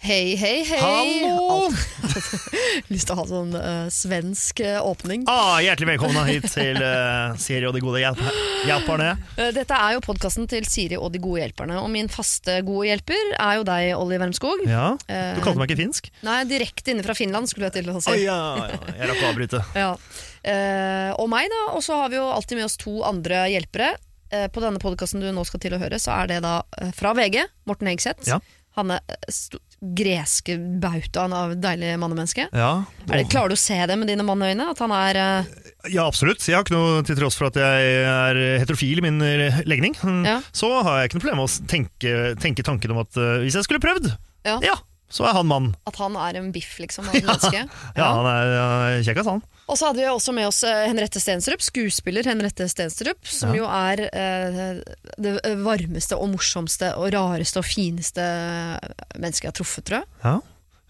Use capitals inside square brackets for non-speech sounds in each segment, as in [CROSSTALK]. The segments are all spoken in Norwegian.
Hei, hei, hei. Hallo! [LAUGHS] Lyst til å ha sånn uh, svensk uh, åpning. Ah, hjertelig velkommen hit til uh, Siri og de gode hjelp hjelperne. Dette er jo podkasten til Siri og de gode hjelperne. Og min faste gode hjelper er jo deg, Olli Wermskog. Ja, Du kalte meg ikke finsk? Nei, direkte inne fra Finland, skulle jeg til å si. si. ja, ja, jeg rakk å avbryte. [LAUGHS] Ja. Og meg, da. Og så har vi jo alltid med oss to andre hjelpere. På denne podkasten du nå skal til å høre, så er det da fra VG, Morten Hegseth. Ja. Han eh, sto- greske bautaen av deilig mannemenneske. Ja, Er det, klarer du å se det med dine manneøyne? At han er eh, ja, absolutt. Jeg har ikke noe til tross for at jeg er heterofil i min eh, legning. Ja. Så har jeg ikke noe problem med å tenke, tenke tanken om at eh, hvis jeg skulle prøvd, Ja. ja, så er han mann. At han er en biff, liksom. [LAUGHS] Ja, han er uh, kjekkas, han. Og så hadde vi også med oss Henrette Henriette Stenstrup, skuespiller Henriette Stensrup, som Ja. jo er eh, det varmeste og morsomste og rareste og fineste mennesket jeg har truffet, tror jeg. Ja,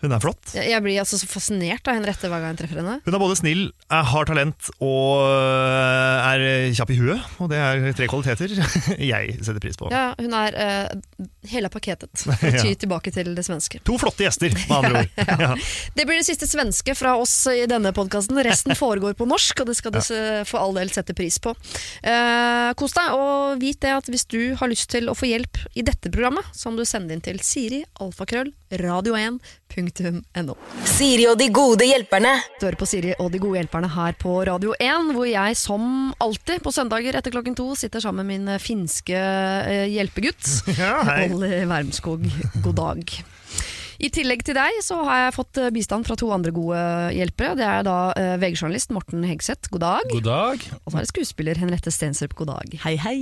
hun er flott. Jeg, blir altså så fascinert av Henriette hver gang jeg treffer henne. Hun er både snill, er, har talent og øh, er kjapp i huet. Og det er tre kvaliteter [LAUGHS] jeg setter pris på. Ja, hun er uh, hele pakketet, [LAUGHS] ty tilbake til det svenske. To flotte gjester, med andre [LAUGHS] ord. Ja. Det blir det siste svenske fra oss i denne podkasten. Resten foregår på norsk, og det skal du for all del sette pris på. Uh, kos deg, og vit det at hvis du har lyst til å få hjelp i dette programmet, så må du sende inn til Siri, alfakrøll, radio1.no. Siri og de gode hjelperne. Du hører på Siri og de gode hjelperne her på Radio 1, hvor jeg som alltid på søndager etter klokken to sitter sammen med min finske eh, hjelpegutt. [LAUGHS] Ja. Olli Wermskog, god dag. I tillegg til deg så har jeg fått eh, bistand fra to andre gode hjelpere. Det er da uh, VG-journalist Morten Hegseth, god dag. God dag. Og så er det skuespiller Henriette Stensrup, god dag. Hei, hei.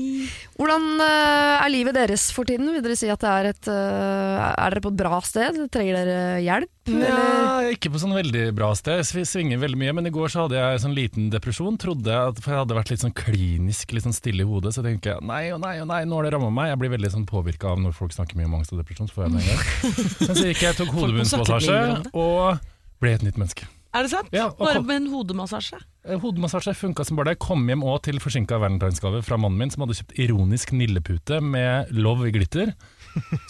Hvordan uh, er livet deres for tiden? Vil dere si at det er et uh, Er dere på et bra sted? Trenger dere hjelp? Eller? Ja, ikke på sånn veldig bra sted. Jeg svinger veldig mye, men i går så hadde jeg sånn liten depresjon. Trodde jeg at For jeg hadde vært litt sånn klinisk litt sånn stille i hodet, så tenker jeg nei og nei og nei, nå har det ramma meg. Jeg blir veldig sånn påvirka av når folk snakker mye om angst og depresjon. Så får jeg det en gang. [LAUGHS] Men så gikk jeg tok hodebunnsmassasje og ble et nytt menneske. Er det sant? Ja, Bare med en hodemassasje? Eh, Hodemassasje funka som bare det. Kom hjem òg til forsinka valentinsgave fra mannen min, som hadde kjøpt ironisk nillepute med love i glitter.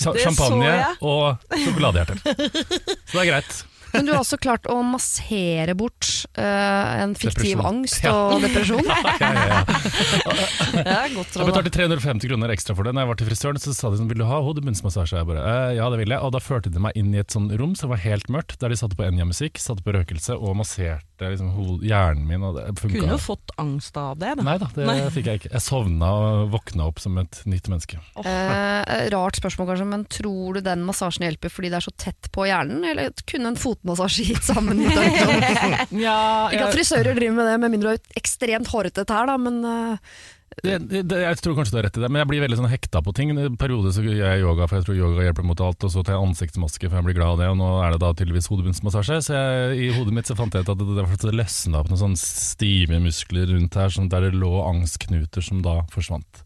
Champagne og sjokoladehjerter. [LAUGHS] Så det er greit. Men du har også klart å massere bort uh, en fiktiv Depresjon. angst Ja. og depresjon. [LAUGHS] Ja, ja, ja. godt råd. Jeg betalte 350 kroner ekstra for det. Når jeg var til frisøren, så sa de sånn, vil du ha hodebunnsmassasje? Jeg bare, eh, ja, det vil jeg. Og da førte de meg inn i et sånn rom som var helt mørkt, der de satte på Enja-musikk, satte på røkelse og masserte liksom, hjernen min. Og det funka. Kunne jo fått angst av det, da. Nei da, det Nei. fikk jeg ikke. Jeg sovna og våkna opp som et nytt menneske. Eh, rart spørsmål kanskje, men tror du den massasjen hjelper fordi det er så tett på hjernen, eller kunne en fotmassasje hit sammen noe? [LAUGHS] Ja, Ikke at frisører driver med det, med mindre du har ekstremt hårete tær, da, men eh, det, det, jeg tror kanskje du har rett i det, men jeg blir veldig sånn hekta på ting. I en periode så gjør jeg yoga, for jeg tror yoga hjelper mot alt, og så tar jeg ansiktsmaske, for jeg blir glad av det, og nå er det da tydeligvis hodebunnsmassasje. Så jeg, i hodet mitt så fant jeg ut at det, det, det løsna opp noen sånne stive muskler rundt her, sånn der det lå angstknuter som da forsvant.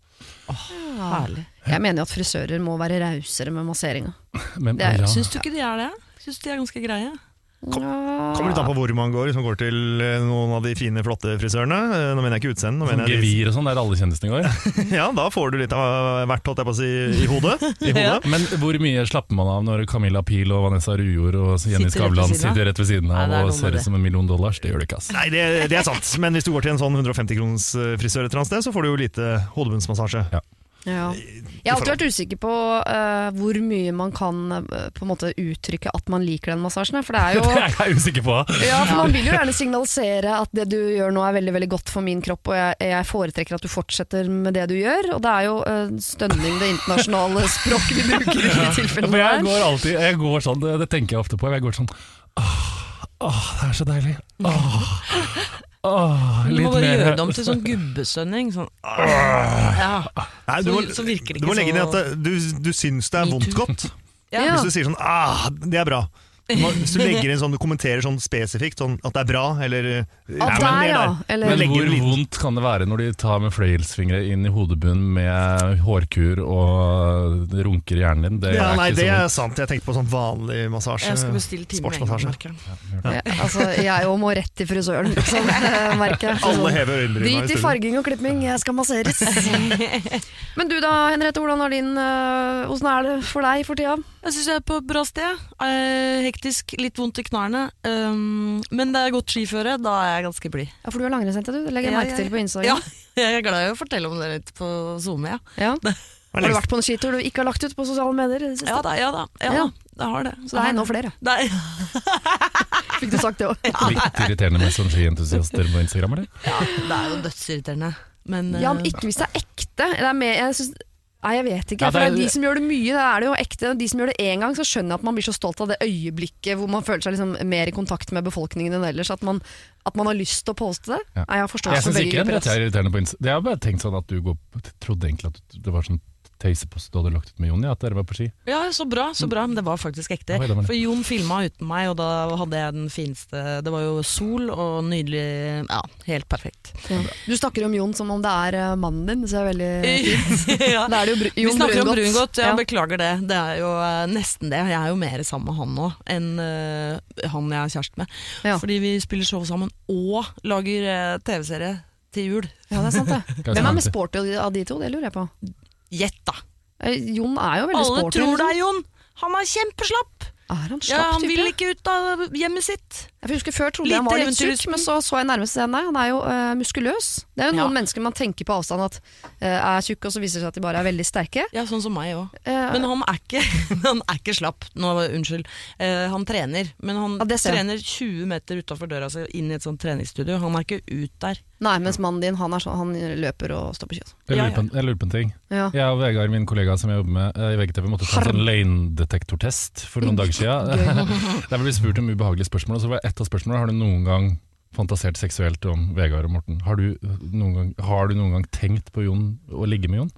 Herlig. jeg mener jo at frisører må være rausere med masseringa. Men, ja. Syns du ikke de er det? Syns de er ganske greie? Kommer litt an på hvor man går. Hvis man går til eh, noen av de fine, flotte frisørene. eh, Nå mener jeg ikke utseendet. nå Sånn gevir og sånn, der alle kjendisene går. [LAUGHS] Ja, da får du litt av hvert, holdt jeg på å si, i hodet. I [LAUGHS] hodet. Ja. Men hvor mye slapper man av når Camilla Pil og Vanessa Rujord og Jenny Skavlan sitter rett ved siden av er og ser ut det. som en million dollars? Det gjør det ikke, ass. Nei, det, det er sant. Men hvis du går til en sånn 150 kroners eh, frisør et eller annet sted, så får du jo lite hodebunnsmassasje. Ja. Ja. Jeg har alltid vært usikker på uh, hvor mye man kan uh, på en måte uttrykke at man liker den massasjen. For det er [LAUGHS] jo Det er jeg usikker på. Ja, for Man vil jo gjerne signalisere at det du gjør nå er veldig veldig godt for min kropp, og jeg, jeg foretrekker at du fortsetter med det du gjør. Og det er jo uh, stønning det internasjonale [LAUGHS] språket vi bruker i de tilfellene Ja, jeg går alltid jeg går sånn, det, det tenker jeg ofte på. Jeg går sånn Åh, åh det er så deilig. Åh, åh, Du må bare mer- gjøre det om til sånn gubbestønning. Sånn. Ja. Nei, du, må, så virker det du må legge inn i at det- du, du syns det er vondt godt. Ja. Ja. Hvis du sier sånn ah, det er bra, Hvis du legger inn sånn, du kommenterer sånn spesifikt, sånn at det er bra, eller Ah, nei, men der, ja. Eller, Men hvor vondt kan det være når de tar med fløyelsfingre inn i hodebunnen med hårkur og runker i hjernen din? Det Ja, er nei, ikke det så er sant. Jeg tenkte på sånn vanlig massasje. Jeg skal bestille time. Sportsmassasje. merker jeg. ja, [LAUGHS] altså, jeg òg må rett til frisøren, [LAUGHS] liksom, eh, merker jeg. Så Alle sånn, hever øyenbrynene. Drit i farging og klipping, jeg skal masseres. [LAUGHS] Men du da, Henriette, hvordan din Hvordan er det for deg for tida? Jeg syns jeg er på et bra sted. Eh, hektisk, litt vondt i knærne. Um, men det er godt skiføre. Da er jeg ganske blid. Ja, For du har langrennsjente, du. Det legger jeg merke til på Instagram. Ja, [LAUGHS] jeg er glad i å fortelle om det litt på SoMe, ja. Ja. [LAUGHS] Har du vært på en skitur du ikke har lagt ut på sosiale medier? i det siste? Ja da, ja da. Ja, Ja. Jeg har det. Så det er enda flere. [LAUGHS] Er, Fikk du sagt det òg? Litt irriterende med sånn skientusiaster på Instagram, eller? ja, det er jo dødsirriterende. Men, Ja, men eh, ikke hvis det er ekte. Det er med, jeg synes, Nei, jeg vet ikke. Ja, for det er- er De som gjør det mye, det er det jo ekte. De som gjør det én gang, så skjønner jeg at man blir så stolt av det øyeblikket hvor man føler seg liksom mer i kontakt med befolkningen enn ellers. At man, at man har lyst til å poste det. Nei, jeg forståelse Jeg for syns begge ikke det er irriterende på Insta. Jeg har bare tenkt sånn at du går, trodde egentlig at det var sånn tøysepost du hadde lagt ut med Jon, ja, at dere var på ski. ja, så bra, så bra. Men det var faktisk ekte. Oi, var. For Jon filma uten meg, og da hadde jeg den fineste Det var jo sol og nydelig Ja, helt perfekt. Ja. Du snakker om Jon som om det er eh, mannen din, så det er veldig [LAUGHS] fint. ja. Da er det jo Bru Vi snakker snakker om Brungot. Brungot, ja, beklager det. Det er jo eh, nesten det. Jeg er jo mer sammen med han nå enn uh, han jeg er kjæreste med. Ja. Fordi vi spiller show sammen og lager uh, TV-serie til jul. Ja, det er sant det. Hvem er mest sporty av de to? Det lurer jeg på. Gjett, da! Eh, Jon er jo veldig Alle sporty. tror det liksom. er Jon! Han er kjempeslapp! Er han slapp, Ja, han type? vil ikke ut av hjemmet sitt. Jeg husker Før trodde jeg han var litt tjukk, men så så jeg nærmest. Nei, han er jo uh, muskuløs. Det er jo Ja. noen mennesker man tenker på avstand at uh, er tjukke, og så viser det seg at de bare er veldig sterke. Ja, sånn som meg òg. Uh, Men han er ikke, [LAUGHS] han er ikke slapp. Nå, unnskyld. Eh, han trener, men han Ja, det trener 20 meter utafor døra si inn i et sånt treningsstudio. Han er ikke ut der. nei, mens mannen din han, er sånn, han løper og står på kjøtt. Jeg lurer, på, en- jeg lurer på en ting. Ja. Jeg og Vegard, min kollega som jeg jobber med eh, i VGTV, måtte ta en sånn løgndetektortest for noen dager siden. [LAUGHS] Der ble vi spurt om ubehagelige spørsmål, og så var et av spørsmålene har du noen gang fantasert seksuelt om Vegard og Morten. Har du noen gang, du noen gang tenkt på Jon å ligge med Jon?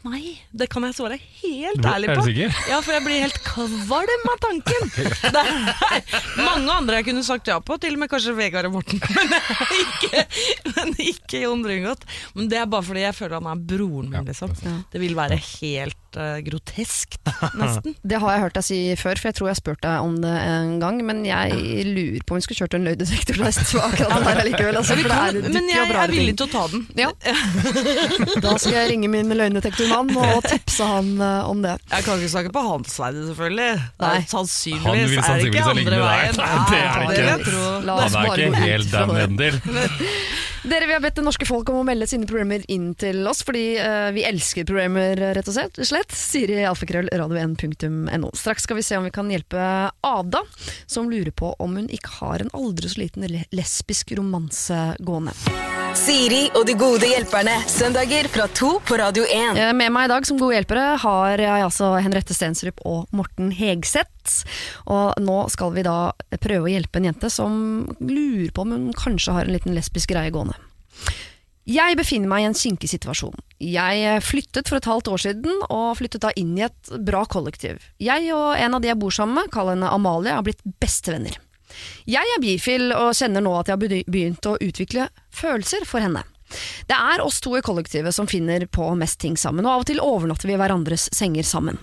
Nei, det kan jeg svare helt ærlig på. Er du sikker? Ja, for jeg blir helt kvalm av tanken. [LAUGHS] Det er mange andre jeg kunne sagt ja på, til og med kanskje Vegard og Morten. [LAUGHS] Men ikke, men ikke Jon Brungot. Men det er bare fordi jeg føler han er broren min, liksom. Det vil være helt uh, groteskt, nesten. [LAUGHS] Det har jeg hørt deg si før, for jeg tror jeg har spurt deg om det en gang. Men jeg lurer på om vi skulle kjørt en løgndetektortest på akkurat det der likevel. Altså, for det kan, er, men jeg er villig til å ta den. Ja. Da skal jeg ringe min løgndetektormann og tipse han øh, om det. Jeg kan ikke snakke på hans vegne, selvfølgelig. Nei. er Sannsynligvis Han vil er det ikke andre veien. Nei, [LAUGHS] det er det ikke. La oss Han er ikke helt down det. [LAUGHS] Dere, Vi har bedt det norske folk om å melde sine problemer inn til oss, fordi uh, vi elsker problemer, rett og slett. slett. Siri alfakrøll radio1.no. Straks skal vi se om vi kan hjelpe Ada, som lurer på om hun ikke har en aldri så liten lesbisk romanse gående. Siri og de gode hjelperne. Søndager fra to på Radio 1. Eh, Med meg i dag som gode hjelpere har jeg altså Henriette Stensrup og Morten Hegseth. Og nå skal vi da prøve å hjelpe en jente som lurer på om hun kanskje har en liten lesbisk greie gående. Jeg befinner meg i en kinkig situasjon. Jeg flyttet for et halvt år siden, og flyttet da inn i et bra kollektiv. Jeg og en av de jeg bor sammen med, kall henne Amalie, har blitt bestevenner. Jeg er bifil og kjenner nå at jeg har begynt å utvikle følelser for henne. Det er oss to i kollektivet som finner på mest ting sammen, og av og til overnatter vi hverandres senger sammen.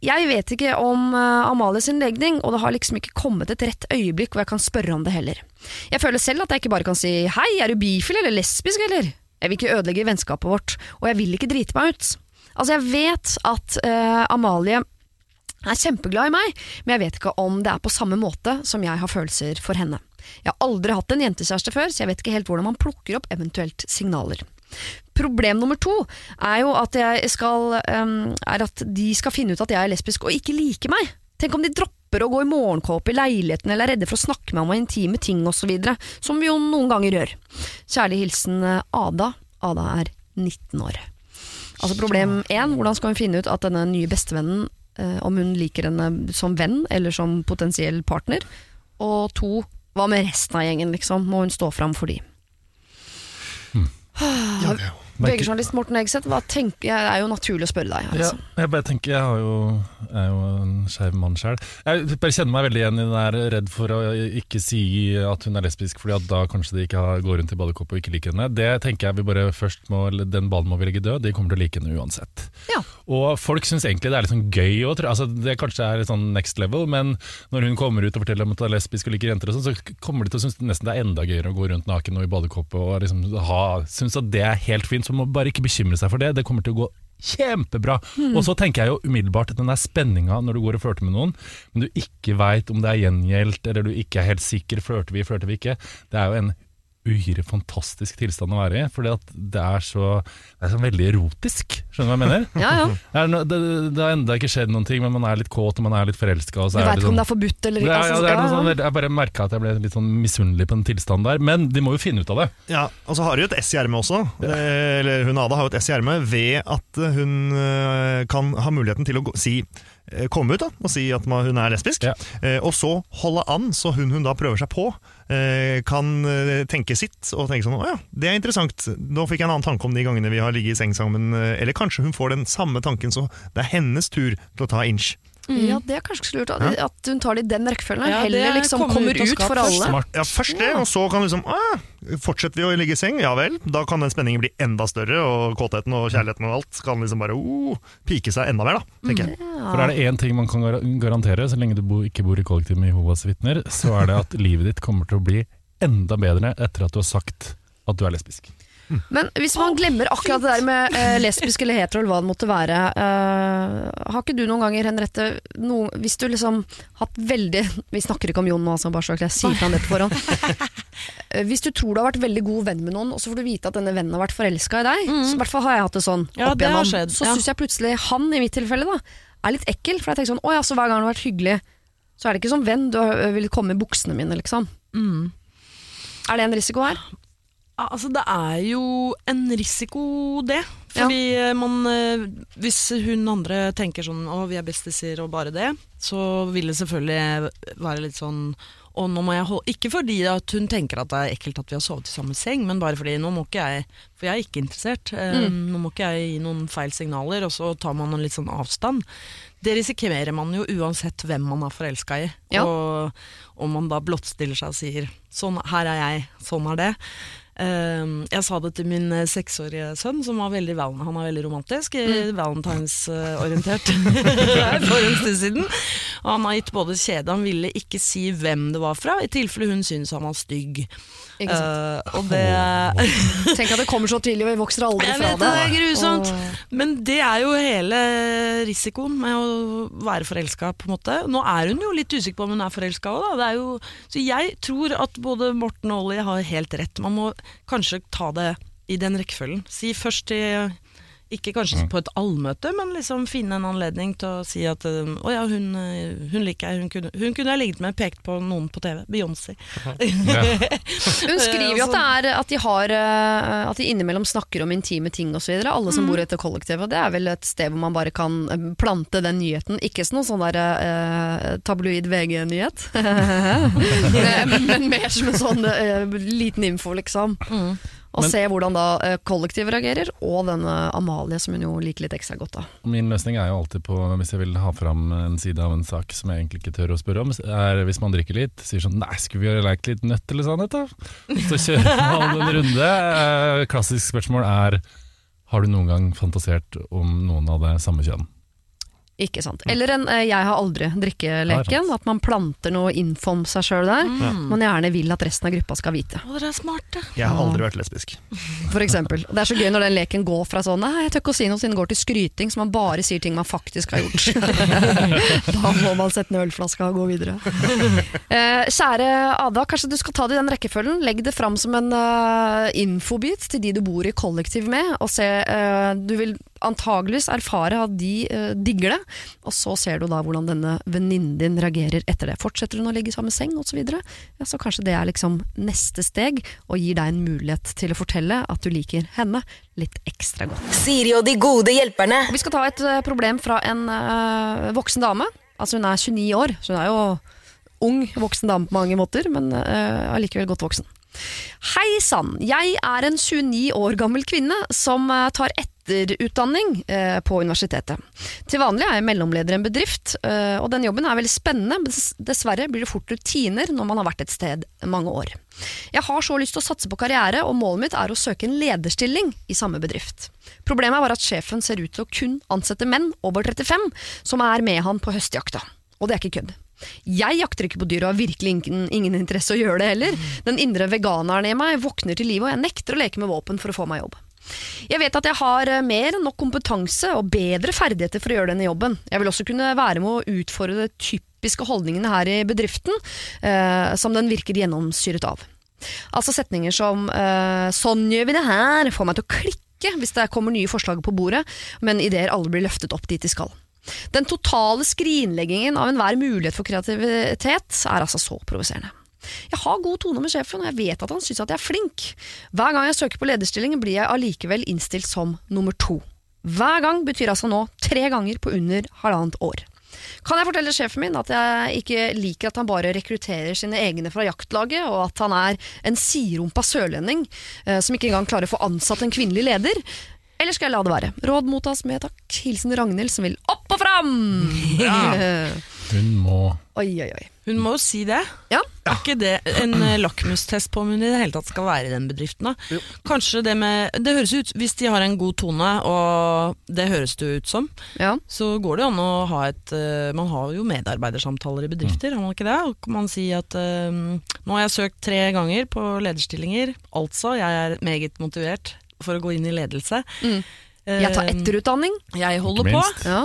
Jeg vet ikke om Amalies Amalie sin legning, og det har liksom ikke kommet et rett øyeblikk hvor jeg kan spørre om det heller. Jeg føler selv at jeg ikke bare kan si hei, er du bifil eller lesbisk, eller? Jeg vil ikke ødelegge vennskapet vårt, og jeg vil ikke drite meg ut. Altså, jeg vet at uh, Amalie er kjempeglad i meg, men jeg vet ikke om det er på samme måte som jeg har følelser for henne. Jeg har aldri hatt en jentekjæreste før, så jeg vet ikke helt hvordan man plukker opp eventuelt signaler. Problem nummer to er jo at, jeg skal, ehm, er at de skal finne ut at jeg er lesbisk og ikke liker meg. Tenk om de dropper å gå i morgenkåpe i leiligheten eller er redde for å snakke med meg om intime ting osv., som vi jo noen ganger gjør. Kjærlig hilsen eh, Ada. Ada er 19 år. Altså Problem én, hvordan skal hun finne ut at denne nye bestevennen, om hun liker henne som venn eller som potensiell partner? Og to, hva med resten av gjengen, liksom? Må hun stå fram for de? Ja, det, Merker- VG-journalist Morten Egseth, Det er jo naturlig å spørre deg. Ja, Altså. jeg bare tenker, jeg har jo, jeg er jo en skeiv mann sjøl. Jeg bare kjenner meg veldig igjen i den der redd for å ikke si at hun er lesbisk, fordi at da kanskje de ikke har, går rundt i badekåpe og ikke liker henne. Det tenker jeg vi bare først må, Den ballen må vi legge død. De kommer til å like henne uansett. Ja. Og folk syns egentlig det er litt sånn gøy òg, altså Det kanskje er litt sånn next level, men når hun kommer ut og forteller om at hun er lesbisk og liker jenter, og sånn, så kommer de til å synes nesten det er enda gøyere å gå rundt naken og i badekåpe og liksom ha, synes at det er helt fint. Så må bare ikke bekymre seg for det. Det kommer til å gå kjempebra. Og så tenker jeg jo umiddelbart at den der spenninga når du går og flørter med noen, men du ikke veit om det er gjengjeldt, eller du ikke er helt sikker, flørter vi, flørter vi ikke, det er jo en uhyre fantastisk tilstand å være i, fordi at det er så, det er så veldig erotisk. Skjønner du hva jeg mener? Ja, ja. Det, er no, det, det har enda ikke skjedd noen ting, men man er litt kåt og man er litt forelska. Du veit ikke om det er forbudt eller ikke. ja, altså, det er noe ja, sånn, jeg bare merka at jeg ble litt sånn misunnelig på den tilstanden der, men de må jo finne ut av det. Ja, og så har hun jo et S i ermet også. Eh, Eller hun Ada har jo et S i ermet ved at hun eh, kan ha muligheten til å gå, si komme ut da, og si at hun er lesbisk. Ja. Eh, og så holde an, så hun hun da prøver seg på, eh, kan eh, tenke sitt og tenke sånn Å ja, det er interessant. Nå fikk jeg en annen tanke om de gangene vi har ligget i seng sammen. eh, Eller kanskje hun får den samme tanken, så det er hennes tur til å ta inch. Ja, det er kanskje lurt. At, at hun tar det i den rekkefølgen. Ja, Heller er liksom kommer ut ut for alle. Smart. Ja, først det, og så kan liksom ah, Fortsetter vi å ligge i seng? Ja vel. Da kan den spenningen bli enda større, og kåtheten og kjærligheten og alt kan liksom bare oh, pike seg enda mer, da, tenker jeg. For er det én ting man kan garantere, så lenge du bo, ikke bor i kollektiv med Jehovas vitner, så er det at livet ditt kommer til å bli enda bedre etter at du har sagt at du er lesbisk. Men hvis man glemmer akkurat det der med eh, lesbisk eller hetero, eller hva det måtte være eh, Har ikke du noen ganger, Henriette, no, hvis du liksom hatt veldig Vi snakker ikke om Jon nå, altså, bare så jeg sier til han det på forhånd. [LAUGHS] Eh, hvis du tror du har vært veldig god venn med noen, og så får du vite at denne vennen har vært forelska i deg, så i hvert fall har jeg hatt det sånn Ja, opp igjennom, skjedd, så ja. syns jeg plutselig han, i mitt tilfelle, da, er litt ekkel. For jeg tenker sånn Å ja, så hver gang han har vært hyggelig, så er det ikke som venn, du vil komme i buksene mine, liksom. Mm. Er det en risiko her? Altså, det er jo en risiko, det. Fordi ja. man eh, Hvis hun andre tenker sånn 'Å, vi er bestiser og bare det', så vil det selvfølgelig være litt sånn og nå må jeg holde, Ikke fordi at hun tenker at det er ekkelt at vi har sovet i samme seng, men bare fordi nå må ikke jeg For jeg er ikke interessert. Mm. Nå må ikke jeg gi noen feil signaler, og så tar man en litt sånn avstand. Det risikerer man jo uansett hvem man er forelska i. Ja. Og om man da blottstiller seg og sier 'sånn, her er jeg, sånn er det'. Eh, jeg sa det til min eh, seksårige sønn, som var veldig val han er veldig romantisk, mm. valentinsorientert [LAUGHS] [LAUGHS] for en stund siden. Og han har gitt både kjede Han ville ikke si hvem det var fra, i tilfelle hun syntes han var stygg. Eh, og det [LAUGHS] Tenk at det kommer så tidlig, og vi vokser aldri Jeg fra vet det, det er grusomt. Og... Men det er jo hele risikoen med å være forelska, på en måte. Nå er hun jo litt usikker på om hun er forelska òg, da. Det er jo, så jeg tror at både Morten og Ollie har helt rett. Man må kanskje ta det i den rekkefølgen. Si først til ikke kanskje på et allmøte, men liksom finne en anledning til å si at øh, å ja, hun, øh, hun liker jeg, hun kunne, hun kunne jeg ligget med, pekt på noen på TV. Beyoncé. Ja. [LAUGHS] Hun skriver jo at, det er, at, de har, eh, at de innimellom snakker om intime ting osv. Alle som bor i dette kollektivet. Det er vel et sted hvor man bare kan eh, plante den nyheten. Ikke som noen sånn der eh, tabloid VG-nyhet, men, [LAUGHS] [LAUGHS] men mer som en sånn eh, liten info, liksom. Og Men- se hvordan da eh, kollektivet reagerer, og denne Amalie, som hun jo liker litt ekstra godt av. Min løsning er jo alltid på, hvis jeg vil ha fram en side av en sak som jeg egentlig ikke tør å spørre om, er hvis man drikker litt, sier sånn Nei, skulle vi ha lekt litt nøtt eller sannhet, da? Så kjører [LAUGHS] man en runde. Eh, Klassisk spørsmål er Har du noen gang fantasert om noen av det samme kjønn? Ikke sant. Eller en eh, 'jeg har aldri' drikkeleken. At man planter noe info om seg sjøl der. Man gjerne vil at resten av gruppa skal vite. Å, dere er smarte. Jeg har aldri vært lesbisk. For eksempel. Det er så gøy når den leken går fra sånn Nei, jeg tør ikke å si noe siden den går til skryting, så man bare sier ting man faktisk har gjort. [LAUGHS] da må man sette ned ølflaska og gå videre. Eh, kjære Ada, kanskje du skal ta det i den rekkefølgen. Legg det fram som en uh, infobit til de du bor i kollektiv med, og se uh, Du vil antageligvis erfare at de uh, digger det, og så ser du da hvordan denne venninnen din reagerer etter det. Fortsetter hun å ligge i samme seng osv., så, videre, ja, så kanskje det er liksom neste steg, og gir deg en mulighet til å fortelle at du liker henne litt ekstra godt. Siri og de gode hjelperne. Vi skal ta et uh, problem fra en uh, voksen dame. Altså hun er 29 år, så hun er jo ung voksen dame på mange måter, men allikevel godt voksen. Hei sann, jeg er en 29 år gammel kvinne som tar tar etterutdanning eh, på universitetet. Til vanlig er jeg mellomleder i en bedrift, eh, og den jobben er veldig spennende, men dessverre blir det fort rutiner når man har vært et sted mange år. Jeg har så lyst til å satse på karriere, og målet mitt er å søke en lederstilling i samme bedrift. Problemet bare at sjefen ser ut til å kun ansette menn over 35 som er med han på høstjakta. Og det er ikke kødd. Jeg jakter ikke på dyr og har virkelig ingen, ingen interesse å gjøre det heller. Den indre veganeren i meg våkner til live, og jeg nekter å leke med våpen for å få meg jobb. Jeg vet at jeg har eh, mer enn nok kompetanse og bedre ferdigheter for å gjøre denne jobben. Jeg vil også kunne være med å utfordre de typiske holdningene her i bedriften, eh, som den virker gjennomsyret av. Altså setninger som eh, 'sånn gjør vi det her' får meg til å klikke hvis det kommer nye forslag på bordet, men ideer aldri blir løftet opp dit de skal. Den totale skrinleggingen av enhver mulighet for kreativitet er altså så provoserende. Jeg har god tone med sjefen, og jeg vet at han syns at jeg er flink. Hver gang jeg søker på lederstilling, blir jeg allikevel innstilt som nummer to. Hver gang betyr altså nå tre ganger på under halvannet år. Kan jeg fortelle sjefen min at jeg ikke liker at han bare rekrutterer sine egne fra jaktlaget, og at han er en siderumpa sørlending eh, som ikke engang klarer å få ansatt en kvinnelig leder? Eller skal jeg la det være? Råd mottas med takk. Hilsen Ragnhild som vil opp og fram! [LAUGHS] Hun må oi, oi, oi. Hun må jo si det. Ja. Er ikke det en eh, lakmustest på om hun i det hele tatt skal være i den bedriften? da? Kanskje det med Det høres ut Hvis de har en god tone, og det høres det ut som, ja. så går det jo an å ha et eh, Man har jo medarbeidersamtaler i bedrifter, har man ikke det? Og man sier at eh, nå har jeg søkt tre ganger på lederstillinger, altså jeg er meget motivert for å gå inn i ledelse. Mm. Jeg tar etterutdanning. Jeg holder på. Ja.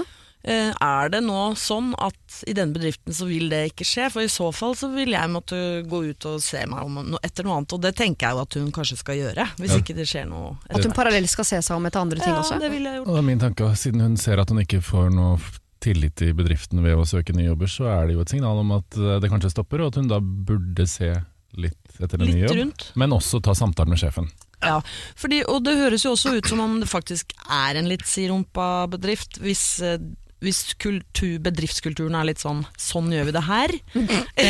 Eh, Er det nå sånn at i denne bedriften så vil det ikke skje? For i så fall så vil jeg måtte gå ut og se meg om etter noe annet, og det tenker jeg jo at hun kanskje skal gjøre. Hvis Ja. ikke det skjer noe At hun parallelt skal se seg om etter andre ting Ja, også. det ville jeg Og gjort. det er min tanke, siden hun ser at hun ikke får noe tillit i bedriften ved å søke nye jobber, så er det jo et signal om at eh, det kanskje stopper, og at hun da burde se litt etter en ny jobb. rundt. Men også ta samtalen med sjefen. Ja, fordi, og det høres jo også ut som om det faktisk er en litt sirumpa bedrift, hvis, eh, hvis kultur, bedriftskulturen er litt sånn 'sånn gjør vi det her', [LAUGHS]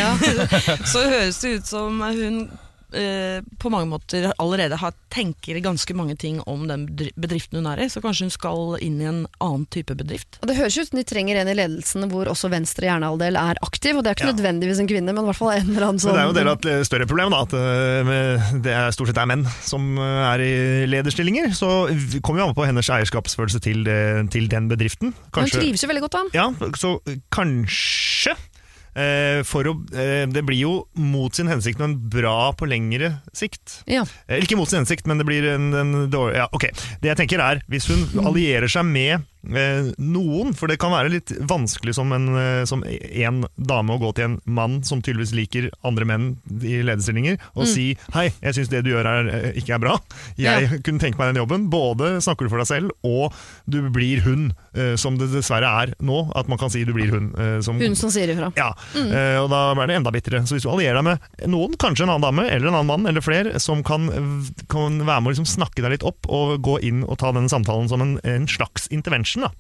[LAUGHS] så høres det ut som hun eh, på mange måter allerede har, tenker ganske mange ting om den bedriften hun er i, så kanskje hun skal inn i en annen type bedrift. Og Det høres ut som de trenger en i ledelsen hvor også venstre hjernehalvdel er aktiv. Og det er ikke Ja. nødvendigvis en kvinne, men i hvert fall en eller annen sånn det er jo en del av et eh, større problem, da, at eh, det er stort sett er menn som er i lederstillinger. Så kommer jo an på hennes eierskapsfølelse til, det, til den bedriften. Hun trives jo veldig godt, da. Ja, så kanskje for å, eh, Det blir jo mot sin hensikt, men bra på lengre sikt. Ja. Eh, Ikke mot sin hensikt, men det blir en, en dårlig ja, ok. Det jeg tenker er, hvis hun allierer seg med eh, noen, for det kan være litt vanskelig som en, eh, som en dame å gå til en mann som tydeligvis liker andre menn i lederstillinger, og si 'hei, jeg syns det du gjør er, eh, ikke er bra'. Jeg kunne tenke meg den jobben. Både snakker du for deg selv, og du blir hun, eh, som det dessverre er nå. At man kan si du blir hun. eh, som, Hun som sier ifra. ja, eh, og da blir det enda bitrere. Så hvis du allierer deg med noen, kanskje en annen dame eller en annen mann eller flere, som kan, kan være med å liksom snakke deg litt opp og gå inn og ta den samtalen som en, en slags intervention, da.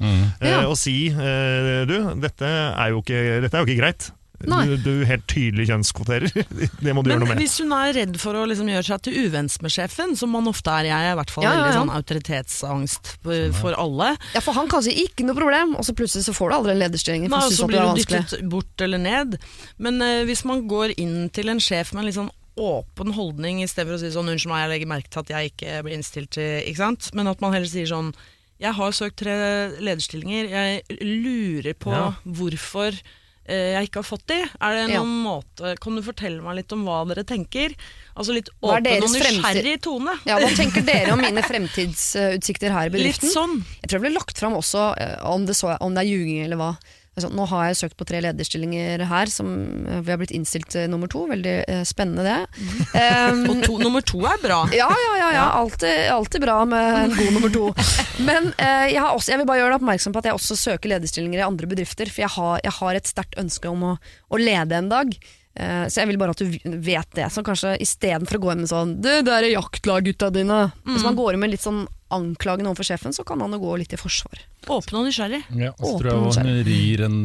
Eh, Ja. og si eh, du, dette er jo ikke, dette er jo ikke greit. Nei. Du, du helt tydelig kjønnskvoterer. [LAUGHS] det må du gjøre noe med. hvis hun er redd for å liksom gjøre seg til uvenns med sjefen, som man ofte er, jeg er i hvert fall Ja, ja, veldig sånn autoritetsangst for, for alle, Ja, For han kan si 'ikke noe problem', og så plutselig så får du aldri en lederstilling. Nei, og så blir du dyttet bort eller ned. Men uh, hvis man går inn til en sjef med en litt sånn åpen holdning, istedenfor å si sånn 'unnskyld meg, jeg legger merke til at jeg ikke blir innstilt til', ikke sant? Men at man heller sier sånn 'jeg har søkt tre lederstillinger, jeg lurer på Ja. hvorfor eh, jeg ikke har fått de. Er det Ja. noen måte Kan du fortelle meg litt om hva dere tenker? Altså litt åpen og nysgjerrig tone. Ja, Hva tenker dere om mine fremtidsutsikter her i [LAUGHS] Litt bedriften? sånn. Jeg tror det ble lagt fram også, eh, om det, så, om det er ljuging eller hva. Altså, nå har jeg søkt på tre lederstillinger her, som eh, vi har blitt innstilt til nummer to. Veldig eh, spennende det. Um, [LAUGHS] Og to, nummer to er bra. [LAUGHS] ja, ja, ja. ja. Alltid, alltid bra med en god nummer to. [LAUGHS] Men eh, jeg, har også, jeg vil bare gjøre deg oppmerksom på at jeg også søker lederstillinger i andre bedrifter. For jeg har, jeg har et sterkt ønske om å, å lede en dag. Eh, så jeg vil bare at du vet det. Så kanskje istedenfor å gå inn med sånn Du, det er jaktlagutta dine. Hvis man går inn med litt sånn anklagende for sjefen, så kan han jo gå litt i forsvar. Åpen og nysgjerrig. Ja, og så tror jeg hun rir en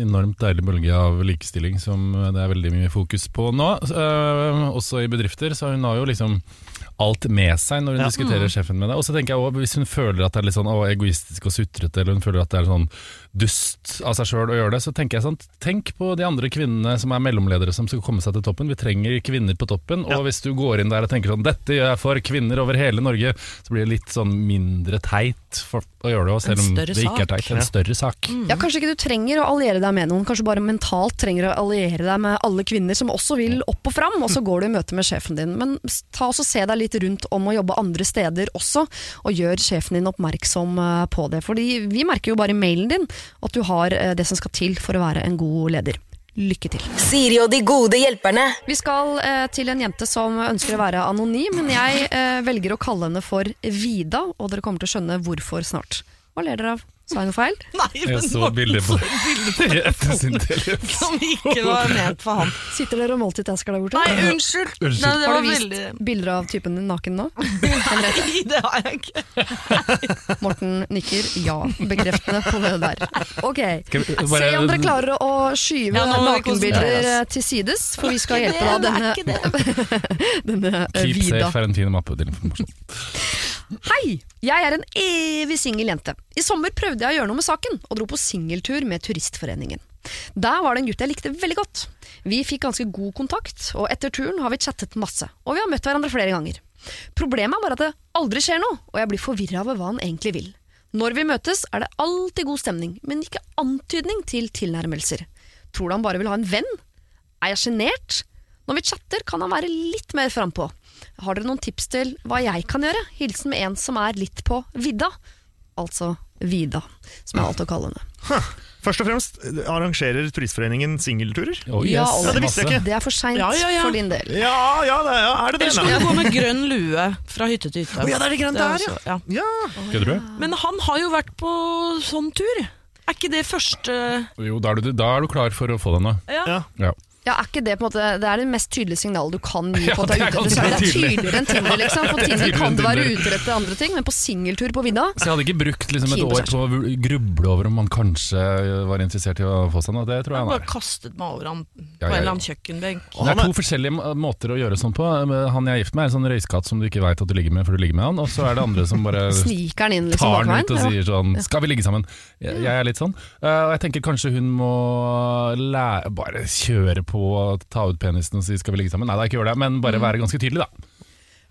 enormt deilig bølge av likestilling som det er veldig mye fokus på nå. Eh, også i bedrifter, så hun har jo liksom alt med seg når hun Ja. diskuterer sjefen med deg. Og så tenker jeg også, Hvis hun føler at det er litt sånn å, egoistisk og sutrete, eller hun føler at det er sånn dust av seg sjøl å gjøre det, så tenker jeg sånn Tenk på de andre kvinnene som er mellomledere som skal komme seg til toppen. Vi trenger kvinner på toppen. Ja. Og hvis du går inn der og tenker sånn Dette gjør jeg for kvinner over hele Norge, så blir det litt sånn mindre teit for å gjøre det, òg, selv om det ikke er teit. En større sak. Ja, Kanskje ikke du trenger å alliere deg med noen, kanskje bare mentalt trenger å alliere deg med alle kvinner som også vil opp og fram, og så går du i møte med sjefen din. Men ta og se deg litt rundt om å jobbe andre steder også, og gjør sjefen din oppmerksom eh, på det. Fordi vi merker jo bare i mailen din at du har eh, det som skal til for å være en god leder. Lykke til. Siri og de gode hjelperne. Vi skal eh, til en jente som ønsker å være anonym, men jeg eh, velger å kalle henne for Vida, og dere kommer til å skjønne hvorfor snart. Hva ler dere av? Sa jeg noe feil? [LAUGHS] Nei, Jeg så Morten bilder på [LAUGHS] så bilder på [LAUGHS] etter sin telefon. som ikke var ment for han. Sitter dere og multitasker der borte? Nei, unnskyld. Unnskyld. Nei, det Har var du vist veldig bilder av typen din naken nå? Nei, det har jeg ikke. Morten nikker ja, bekreftende på det der. Ok, Skal vi Se om dere klarer å skyve Ja, nå må vi konsentrere nakenbilder eh, til sides, for vi skal hjelpe deg denne, denne eh, Keep Vida. safe er en fin mappe til informasjon. Hei! Jeg er en evig singel jente. I sommer prøvde jeg å gjøre noe med saken, og dro på singeltur med Turistforeningen. Der var det en gutt jeg likte veldig godt. Vi fikk ganske god kontakt, og etter turen har vi chattet masse. Og vi har møtt hverandre flere ganger. Problemet er bare at det aldri skjer noe, og jeg blir forvirra over hva han egentlig vil. Når vi møtes, er det alltid god stemning, men ikke antydning til tilnærmelser. Tror du han bare vil ha en venn? Er jeg sjenert? Når vi chatter, kan han være litt mer frampå. Har dere noen tips til hva jeg kan gjøre? Hilsen med en som er litt på vidda. Altså Vida, som jeg valgte å kalle henne. Først og fremst arrangerer Turistforeningen singelturer. Oh, Ja, yes, ja, Ja, det visste jeg ikke. Det er for seint Ja, ja, ja. for din del. Ja, ja, det er, ja er det det? Eller skal du gå med grønn lue fra hytte til hytte? Oh, ja, det er det grønt Det er der, ja. Ja. Du? Men han har jo vært på sånn tur. Er ikke det første Jo, da er, du, da er du klar for å få den, da. Ja. Ja. Ja. Ja, er ikke det på en måte Det er det mest tydelige signalet du kan gi [LAUGHS] på at du det er ute etter. Det er tydeligere enn Tinder, liksom. For [LAUGHS] Tinder kan du være utrettet ute etter andre ting, men på singeltur på vidda Så jeg hadde ikke brukt liksom, et år på å gruble over om man kanskje var interessert i å få seg noe. Det tror Jeg han er. bare kastet meg over han på Ja, en ja, ja. eller annen kjøkkenbenk. Det er to forskjellige måter å gjøre sånn på. Han jeg er gift med, er en sånn røyskatt som du ikke veit at du ligger med før du ligger med han. Og så er det andre som bare [LAUGHS] sniker han inn liksom tar han ut og sier sånn 'skal vi ligge sammen'? Jeg, jeg er litt sånn. Eh, Og jeg tenker kanskje hun må lære, bare kjøre på og ta ut penisen og si 'skal vi ligge sammen'? Nei, det er ikke gjør det, men Mm. bare være ganske tydelig, da.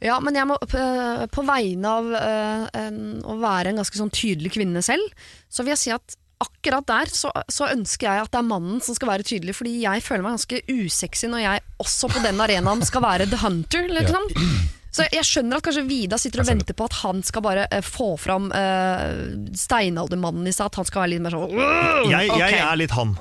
Ja, men jeg må på, på vegne av eh, en, å være en ganske sånn tydelig kvinne selv, så vil jeg si at akkurat der så, så ønsker jeg at det er mannen som skal være tydelig, fordi jeg føler meg ganske usexy når jeg også på den arenaen skal være the hunter, liksom. Så jeg skjønner at kanskje Vida sitter og venter på at han skal bare uh, få fram uh, steinaldermannen i seg, at han skal være litt mer sånn Jeg, jeg er litt han.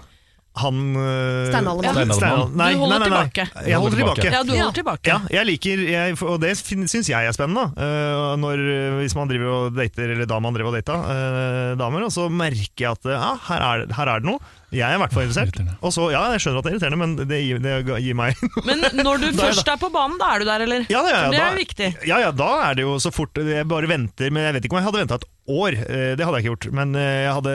Han øh, Steinaldermann. Steinaldermann. Nei, Du holder nei, nei, nei. tilbake. Jeg holder tilbake. Ja, du holder Ja. tilbake. Ja, jeg liker, jeg, og det syns jeg er spennende. Uh, når, øh, hvis man driver og dater, eller da man driver og data uh, damer, og så merker jeg at uh, her, er, her er det noe. Jeg er i hvert fall interessert. Og så, ja, jeg skjønner at det er irriterende, men det gir, det gir meg [LAUGHS] Men når du først er på banen, da er du der, eller? Ja, ja, ja, det da- er viktig. Ja, ja, da er det jo så fort Jeg bare venter, men jeg vet ikke om jeg hadde venta et år. Eh, Det hadde jeg ikke gjort. Men eh, jeg hadde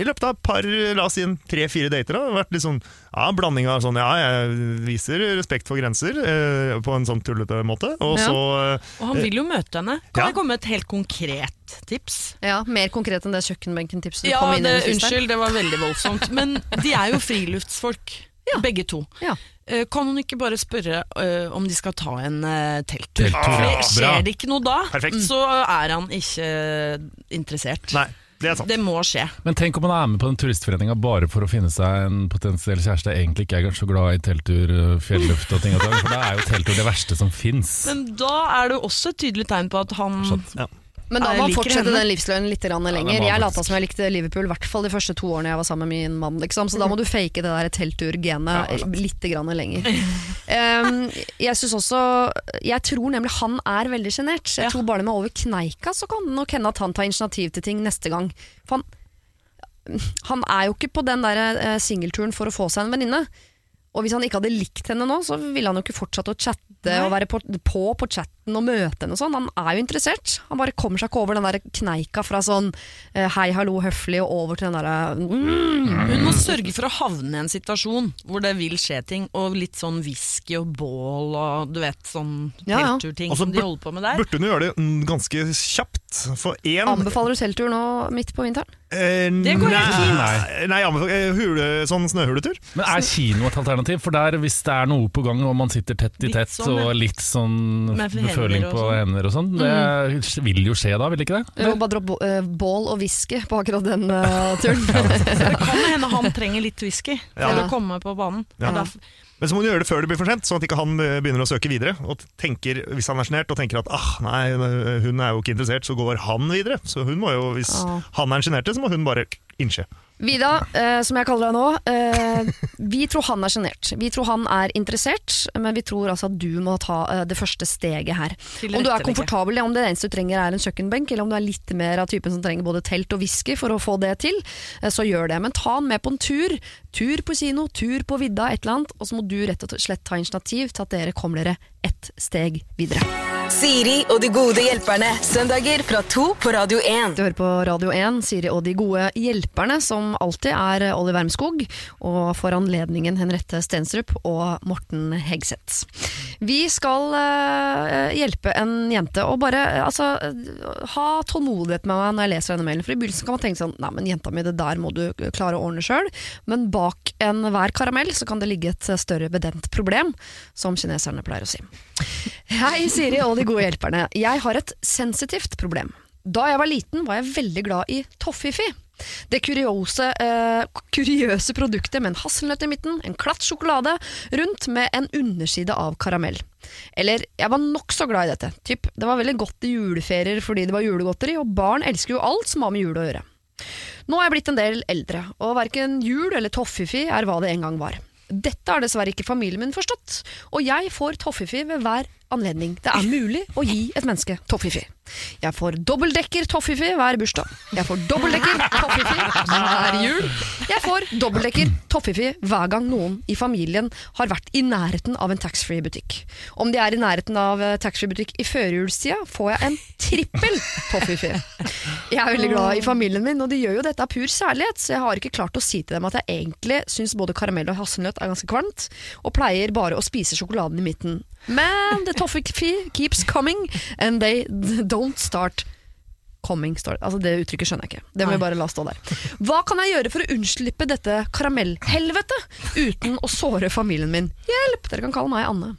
i løpet av et par, la oss si tre-fire dater, da, vært litt sånn ja, blanding av sånn ja, jeg viser respekt for grenser eh, på en sånn tullete måte. Og Ja. så eh, Og han vil jo møte henne. Kan Ja. jeg komme med et helt konkret tips? Ja, Mer konkret enn det kjøkkenbenken-tipset du Ja, kom inn det, unnskyld, det var veldig voldsomt. [LAUGHS] Men de er jo friluftsfolk, Ja. begge to. Ja. Eh, Kan hun ikke bare spørre uh, om de skal ta en uh, telttur? Ah, Skjer det ikke noe da, Perfekt. så er han ikke interessert. Nei, det er sant. Det må skje. Men tenk om man er med på den turistforeninga bare for å finne seg en potensiell kjæreste egentlig ikke er så glad i telttur, øh, fjelluft og ting og tang, for da er jo telttur det verste som fins. Men da er det jo også et tydelig tegn på at han Skjønt. Ja. Men da må man fortsette den livsløgnen litt grann lenger. jeg lata som jeg likte Liverpool, i hvert fall de første to årene jeg var sammen med min mann. Liksom. Så da må du fake det der telttur-genet litt grann lenger. [LAUGHS] Um, jeg synes også Jeg tror nemlig han er veldig sjenert. Jeg Ja. tror bare med over kneika, så kan nok hende at han tar initiativ til ting neste gang. For han, han er jo ikke på den der eh, singelturen for å få seg en venninne. Og hvis han ikke hadde likt henne nå, så ville han jo ikke fortsatt å chatte Nei. og være på, på på chatten og møte henne og sånn. Han er jo interessert. Han bare kommer seg ikke over den der kneika fra sånn eh, hei, hallo, høflig og over til den derre mm, Hun må sørge for å havne i en situasjon hvor det vil skje ting, og litt sånn whisky og bål og du vet, sånn Ja, ja. teltturting som de holder på med der. Burde hun jo gjøre det ganske kjapt. For én Anbefaler du telttur nå midt på vinteren? eh, Det går helt nei, fint. Nei, nei eh, hule, sånn snøhuletur. Men er kino et alternativ? For der, hvis det er noe på gang og man sitter tett i Litt tett sånn, og litt sånn Med hender føling på sånn. hender og sånn, det vil jo skje da, vil ikke det? Jo, bare dropp eh, bål og whisky på akkurat den eh, [LAUGHS] turen. Det kan hende [LAUGHS] han trenger litt whisky for å komme på banen. Ja. Og Men så må hun gjøre det før det blir for sent, sånn at ikke han eh, begynner å søke videre. Og tenker, Hvis han er sjenert og tenker at ah, nei, hun er jo ikke interessert, så går han videre. Så hun må jo, hvis han er den sjenerte, så må hun bare innse. Vida, eh, som jeg kaller deg nå, eh, vi tror han er sjenert. Vi tror han er interessert, men vi tror altså at du må ta eh, det første steget her. Om du er komfortabel, komfortabel, om det eneste du trenger er en kjøkkenbenk, eller om du er litt mer av typen som trenger både telt og whisky for å få det til, eh, så gjør det. Men ta han med på en tur. Tur på kino, tur på vidda, et eller annet, og så må du rett og slett ta initiativ til at dere kommer dere ett steg videre. Siri og de gode hjelperne. Søndager fra to på Radio 1. Du hører på Radio 1, Siri og de gode hjelperne, som alltid er Olli Wermskog, og for anledningen Henriette Stensrup og Morten Hegseth. Vi skal eh, hjelpe en jente, og bare eh, altså, ha tålmodighet med meg når jeg leser denne mailen. For i begynnelsen kan man tenke sånn Nei, men jenta mi, det der må du klare å ordne sjøl. Men bak enhver karamell så kan det ligge et større bedent problem, som kineserne pleier å si. Hei, Siri og de gode hjelperne. Jeg har et sensitivt problem. Da jeg var liten, var jeg veldig glad i Toffifee. Det kuriose, eh, kuriøse produktet med en hasselnøtt i midten, en klatt sjokolade rundt med en underside av karamell. Eller, jeg var nokså glad i dette. Typ, det var veldig godt i juleferier fordi det var julegodteri, og barn elsker jo alt som har med jul å gjøre. Nå er jeg blitt en del eldre, og verken jul eller toffifi er hva det en gang var. Dette har dessverre ikke familien min forstått, og jeg får toffifi ved hver anledning det er mulig å gi et menneske toffifi. Jeg får dobbeltdekker toffifi hver bursdag. Jeg får dobbeltdekker toffifi hver jul. Jeg får dobbeltdekker toffifi hver gang noen i familien har vært i nærheten av en taxfree-butikk. Om de er i nærheten av eh, taxfree-butikk i førjulstida, får jeg en trippel toffifi. Jeg er veldig glad i familien min, og de gjør jo dette av pur særlighet, så jeg har ikke klart å si til dem at jeg egentlig syns både karamell og hasselnøtt er ganske kvalmt, og pleier bare å spise sjokoladen i midten. Men the Toffifee keeps coming, and they don't start coming. Står det. Altså Det uttrykket skjønner jeg ikke. Det må jeg bare la stå der. Hva kan jeg gjøre for å unnslippe dette karamellhelvete uten å såre familien min? Hjelp! Dere kan kalle meg Anne.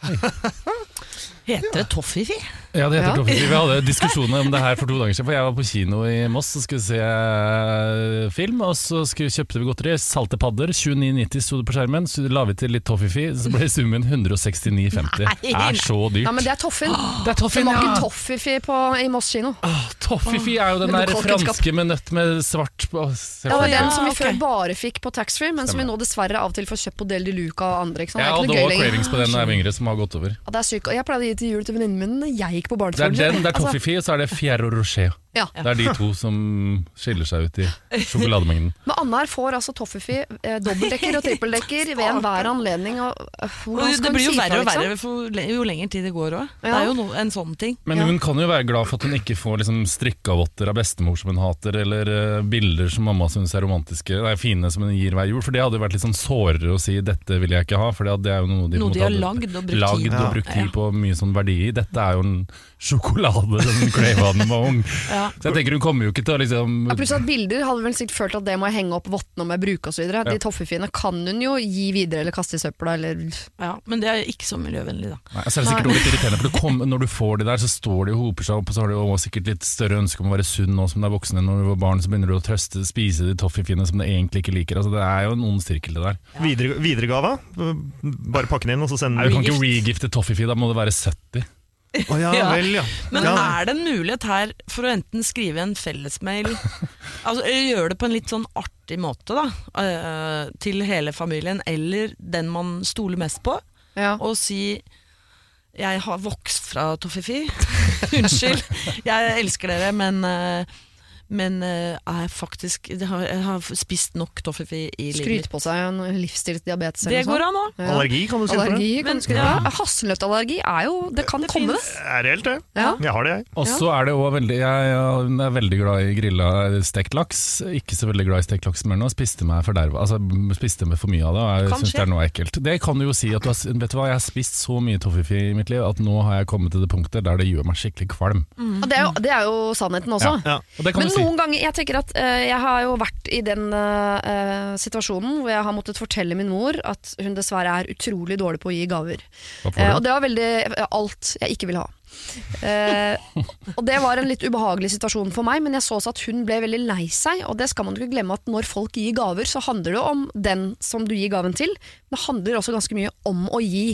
[LAUGHS] Heter det Toffifi? Ja, det heter Ja. Toffifi. Vi hadde [LAUGHS] diskusjoner om det her for to dager siden. For jeg var på kino i Moss og skulle se eh, film, og så kjøpte vi godteri. Salte padder, 29,90 sto det på skjermen. Så la vi til litt Toffifi, så ble summen 169,50. Det er så dyrt. Ja, men det er Toffin. [GASPS] Det er Det var ja! ikke Toffifi på, i Moss kino. Toffifi Toffifee er jo den der franske med nøtt med svart på. Det var den som vi før bare fikk på taxfree, men som vi nå dessverre av og til får kjøpt på Del de Luca og andre. Ikke sant? Jeg det er hadde ikke noe også gøy lenger. cravings på den da jeg var yngre, som har gått over. Ja, det er syk. Jeg pleide å gi til jul til venninnen min da jeg gikk på Det er den, det er Altså, og så er det Fierro Rocher. Ja. Det er de to som skiller seg ut i sjokolademengden. [LAUGHS] Men Annar får altså Toffefi eh, dobbeltdekker og trippeldekker ved enhver anledning. Og, øh, Og det blir jo verre og liksom? verre for jo lenger tid det går òg. Det er jo no, en sånn ting. Men Ja. hun kan jo være glad for at hun ikke får liksom strikkavotter av bestemor som hun hater, eller uh, bilder som mamma syns er romantiske, nei, fine som hun gir hver jul. For det hadde jo vært litt sånn sårere å si 'dette vil jeg ikke ha', for det er jo noe de, Noe de har lagd og brukt lagd tid og på. brukt tid på mye sånn verdi i. Dette er jo en sjokolade som Crava den var ung. Ja. Så jeg tenker hun kommer jo ikke til å liksom Ja, pluss at Bilder hadde vel sikkert følt at det må jeg henge opp vottene om jeg bruker osv. Ja. De toffefiene kan hun jo gi videre eller kaste i søpla. Eller Ja, men det er ikke så miljøvennlig, da. Nei, så er det sikkert litt irriterende, for du kom, når du får de der, så står de og hoper seg opp, og så har du sikkert litt større ønske om å være sunn nå som du er voksen enn når du var barn, så begynner du å trøste, spise de toffefiene som du egentlig ikke liker. Altså, det er jo en ond sirkel, det der. Videre, videregava? Bare pakke den inn, og så sende Nei, du den kan ikke regifte toffeefie, da må det være 70. Å ja, [LAUGHS] Ja. vel, ja. Men ja. er det en mulighet her for å enten skrive en fellesmail [LAUGHS] altså, Gjøre det på en litt sånn artig måte da eh, til hele familien, eller den man stoler mest på, ja. og si jeg har vokst fra Toffifi. [LAUGHS] Unnskyld, jeg elsker dere, men, eh, men eh, er faktisk har, jeg har spist nok toffefi i livet Skryte på seg en livsstilsdiabetes Det går an òg. Ja. Allergi, kan du si for det? Allergi kan Men- du skryte på. Hasselnøttallergi er jo Det kan Det komme, det. Det er reelt, det. Ja. Jeg har det, jeg. Og så er det også veldig Jeg er veldig glad i grilla stekt laks. Ikke så veldig glad i stekt laks men nå. Spiste meg forderva. Altså, spiste meg for mye av det, og jeg syns det er noe ekkelt. Det kan du jo si at du har Vet du hva, jeg har spist så mye toffefi i mitt liv at nå har jeg kommet til det punktet der det gjør meg skikkelig kvalm. Og det, er jo, det er jo sannheten også. Ja. Og det kan Men du si. Noen ganger, jeg tenker at uh, jeg har jo vært i den eh, situasjonen hvor jeg har måttet fortelle min mor at hun dessverre er utrolig dårlig på å gi gaver. Eh, og det var veldig alt jeg ikke vil ha. Eh, og det var en litt ubehagelig situasjon for meg, men jeg så også at hun ble veldig lei seg. Og det skal man ikke glemme at når folk gir gaver, så handler det om den som du gir gaven til. Men det handler også ganske mye om å gi.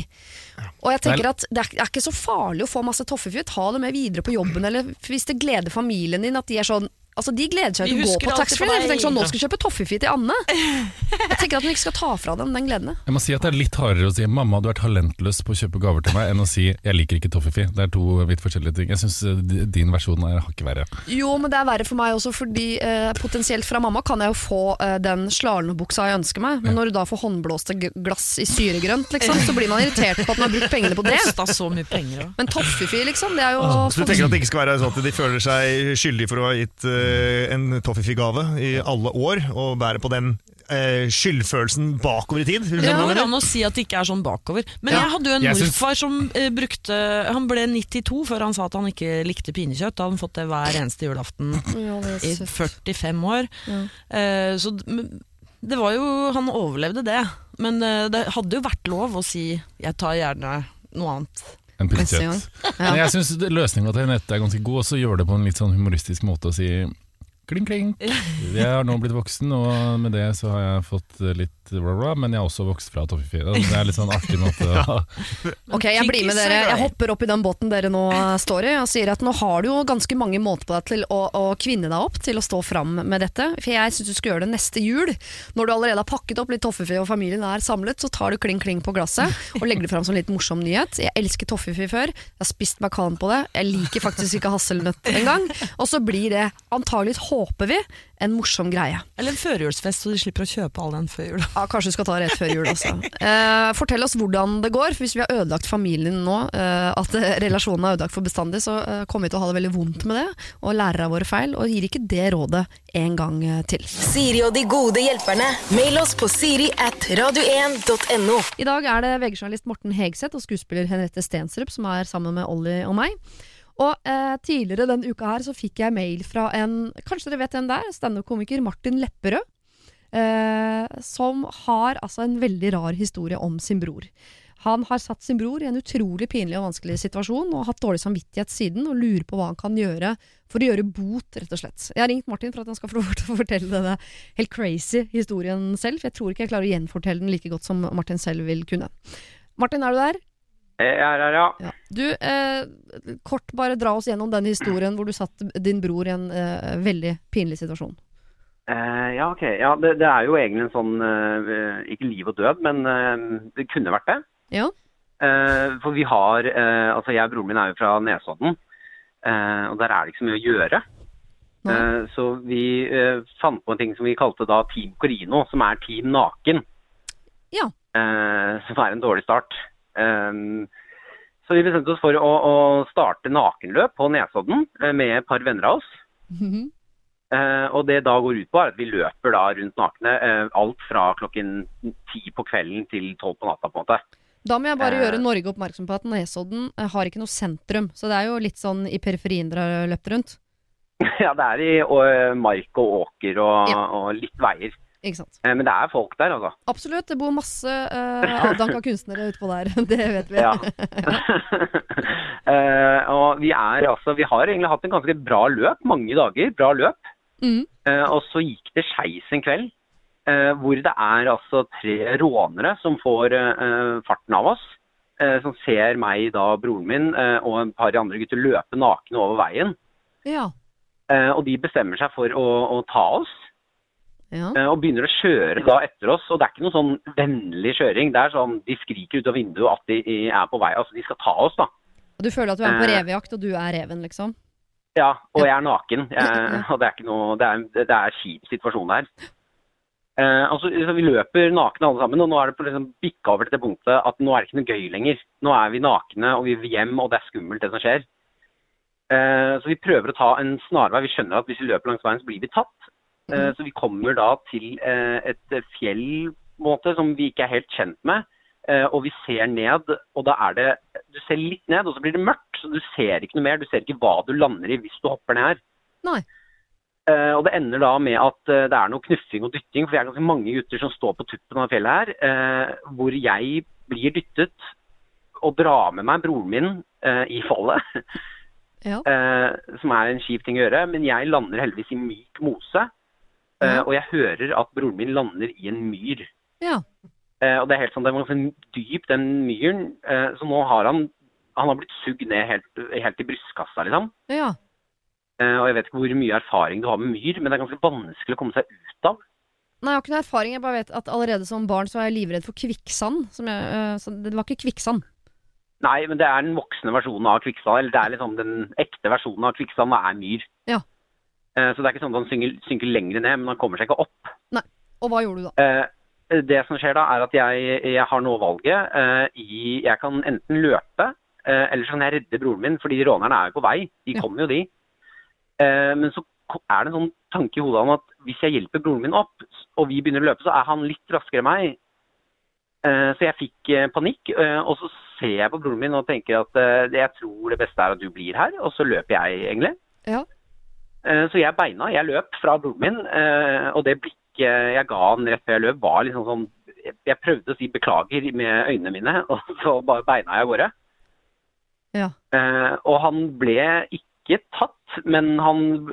Og jeg tenker at det er, det er ikke så farlig å få masse toffefri. Ta det med videre på jobben, eller hvis det gleder familien din at de er sånn Altså De gleder seg til å gå på taxfree. De tenker sånn, Nå skal jeg kjøpe toffefi til Anne. Jeg tenker at hun ikke skal ta fra dem den gleden. Jeg må si at det er litt hardere å si 'mamma, du er talentløs på å kjøpe gaver til meg', enn å si 'jeg liker ikke toffifee. Det er to vidt forskjellige ting. Jeg syns din versjon er hakket verre. Jo, men det er verre for meg også, fordi eh, potensielt fra mamma kan jeg jo få eh, den slalåmbuksa jeg ønsker meg, men når du da får håndblåste glass i syregrønt, liksom, så blir man irritert på at man har brukt pengene på det. Så mye penger. Men toffefi, liksom, det er jo Så du tenker at det ikke skal være sånn at de føler seg skyldige for å ha gitt eh, en toffefi-gave i alle år, og bærer på den eh, skyldfølelsen bakover i tid? Det går an å si at det ikke er sånn bakover. Men Ja. jeg hadde jo en morfar som eh, brukte Han ble 92 før han sa at han ikke likte pinnekjøtt. Da hadde han fått det hver eneste julaften Ja, i er 45 år. Ja. Eh, så det var jo Han overlevde det. Men eh, det hadde jo vært lov å si 'jeg tar gjerne noe annet'. En pinnekjøtt. Ja. Men jeg syns løsninga til Henriette er ganske god, og så gjør det på en litt sånn humoristisk måte å si kling, kling. [LAUGHS] Jeg har nå blitt voksen, og med det så har jeg fått litt bla, bla, men jeg har også vokst fra toffefi. Det er litt sånn artig måte å [LAUGHS] Ok, jeg blir med er dere. Jeg hopper opp i den båten dere nå står i og sier at nå har du jo ganske mange måter på deg til å, å kvinne deg opp til å stå fram med dette. For jeg syns du skal gjøre det neste jul. Når du allerede har pakket opp litt toffefi og familien er samlet, så tar du kling kling på glasset og legger det fram som en litt morsom nyhet. Jeg elsker toffefi før. Jeg har spist makan på det. Jeg liker faktisk ikke hasselnøtt engang. Og så blir det antagelig, håper vi, en morsom greie. Eller en førjulsfest, så de slipper å kjøpe all den før jul. Ja, kanskje du skal ta rett før jul, også. Eh, fortell oss hvordan det går, for hvis vi har ødelagt familien nå, eh, at [LAUGHS] relasjonen er ødelagt for bestandig, så eh, kommer vi til å ha det veldig vondt med det, og lærer av våre feil, og gir ikke det rådet en gang eh, til. Siri og de gode hjelperne. Mail oss på siri at radio1.no. I dag er det VG-journalist Morten Hegseth og skuespiller Henriette Stensrup som er sammen med Olli og meg. Og eh, Tidligere denne uka her så fikk jeg mail fra en Kanskje dere vet hvem det er? Standup-komiker Martin Lepperød. Eh, som har altså en veldig rar historie om sin bror. Han har satt sin bror i en utrolig pinlig og vanskelig situasjon og har hatt dårlig samvittighet siden og lurer på hva han kan gjøre for å gjøre bot, rett og slett. Jeg har ringt Martin for at han skal få lov til å fortelle denne helt crazy historien selv, for jeg tror ikke jeg klarer å gjenfortelle den like godt som Martin selv vil kunne. Martin, er du der? Jeg er her, ja. Ja. Du, eh, kort bare dra oss gjennom den historien hvor du satt din bror i en eh, veldig pinlig situasjon. Eh, ja, ok. Ja, det, det er jo egentlig en sånn eh, Ikke liv og død, men eh, det kunne vært det. Ja? Eh, for vi har Altså, jeg og broren min er jo fra Nesodden, eh, og der er det ikke så mye å gjøre. Så vi fant på en ting som vi kalte da Team Corino, som er Team Naken. Ja. Eh, som er en dårlig start. Eh, så vi bestemte oss for å, å starte nakenløp på Nesodden eh, med et par venner av oss. Mm -hmm. Uh, og det da går ut på er at vi løper da rundt nakne uh, alt fra klokken ti på kvelden til tolv på natta, på en måte. Da må jeg bare uh, gjøre Norge oppmerksom på at Nesodden har ikke noe sentrum, så det er jo litt sånn i periferien dere har løpt rundt. [LAUGHS] ja, det er i mark og åker og, Ja. og litt veier. Eh, men det er folk der, altså. Absolutt, det bor masse uh, [LAUGHS] avdanka kunstnere utpå der, [LAUGHS] det vet vi. Ja. uh, [LAUGHS] og vi er altså Vi har egentlig hatt en ganske bra løp, mange dager. Bra løp. Mm. Uh, og så gikk det skeis en kveld. Uh, hvor det er altså tre rånere som får farten av oss. som ser meg, da broren min og et par andre gutter løpe nakne over veien. Ja. Og de bestemmer seg for å, å ta oss. Ja. eh, og begynner å kjøre da etter oss. Og det er ikke noen sånn vennlig kjøring. Det er sånn de skriker ut av vinduet at de er på vei. Altså de skal ta oss, da. Og du føler at du er på Eh. revejakt, og du er reven, liksom? Ja, og jeg er naken. [LAUGHS] Jeg, og det er ikke noe Det er, det er kjip situasjon der. Eh, altså, så vi løper nakne alle sammen, og nå er det på liksom bikka over til det punktet at nå er det ikke noe gøy lenger. Nå er vi nakne, og vi vil hjem, og det er skummelt, det som skjer. Eh, så vi prøver å ta en snarvei. Vi skjønner at hvis vi løper langs veien, så blir vi tatt. Eh, så vi kommer da til eh, et fjell måte, som vi ikke er helt kjent med. Eh, og vi ser ned, og da er det Du ser litt ned, og så blir det mørkt. Så du ser ikke noe mer. Du ser ikke hva du lander i hvis du hopper ned her. Nei. Og det ender da med at det er noe knuffing og dytting, for vi er ganske mange gutter som står på tuppen av fjellet her, hvor jeg blir dyttet og drar med meg broren min i fallet. Ja. [LAUGHS] som er en kjip ting å gjøre. Men jeg lander heldigvis i myk mose. Eh, Ja. Og jeg hører at broren min lander i en myr. Ja. Eh, og det er helt sånn, det var ganske dyp, den myren. Eh, så nå har han han har blitt sugd ned helt, helt i brystkassa, liksom. ja. Eh, og jeg vet ikke hvor mye erfaring du har med myr, men det er ganske vanskelig å komme seg ut av. Nei, jeg har ikke noe erfaring. Jeg bare vet at allerede som barn så var jeg livredd for kvikksand. Som jeg, så det var ikke kvikksand. Nei, men det er den voksne versjonen av kvikksand. Eller det er liksom den ekte versjonen av kvikksand, det er myr. Eh, så det er ikke sånn at han synker, synker lenger ned, men han kommer seg ikke opp. Nei, Og hva gjorde du da? Eh, det som skjer da, er at jeg, jeg har nå valget eh, i Jeg kan enten løpe, eller så kan jeg redde broren min, fordi rånerne er jo på vei. De kommer jo, de. Men så er det en sånn tanke i hodet om at hvis jeg hjelper broren min opp, og vi begynner å løpe, så er han litt raskere enn meg. Så jeg fikk panikk, og så ser jeg på broren min og tenker at jeg tror det beste er at du blir her, og så løper jeg egentlig. Ja. Eh, Så jeg beina, jeg løp fra broren min, eh, og det blikket jeg ga han rett før jeg løp, var liksom sånn jeg- prøvde å si beklager med øynene mine, [LAUGHS] og så bare beina jeg av gårde. Ja. Eh, Og han ble ikke tatt, men han,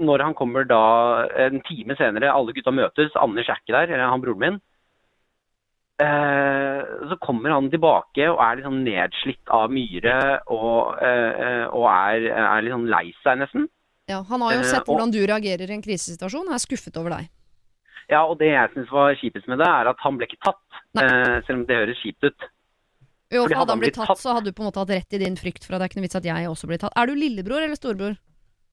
når han kommer da en time senere, alle gutta møtes, Anders er ikke der, eller han broren min, eh, så kommer han tilbake og er sånn nedslitt av myre og, eh, og er, er sånn lei seg nesten. Ja, han har jo Eh, sett hvordan du reagerer i en krisesituasjon, og er skuffet over deg. Ja, og det jeg syns var kjipest med det, er at han ble ikke tatt. Eh, selv om det høres kjipt ut. Jo, hadde hadde han blitt tatt, tatt- så hadde du på en måte hatt rett i din frykt for at det er ikke noe vits at jeg også blir tatt. Er du lillebror eller storebror?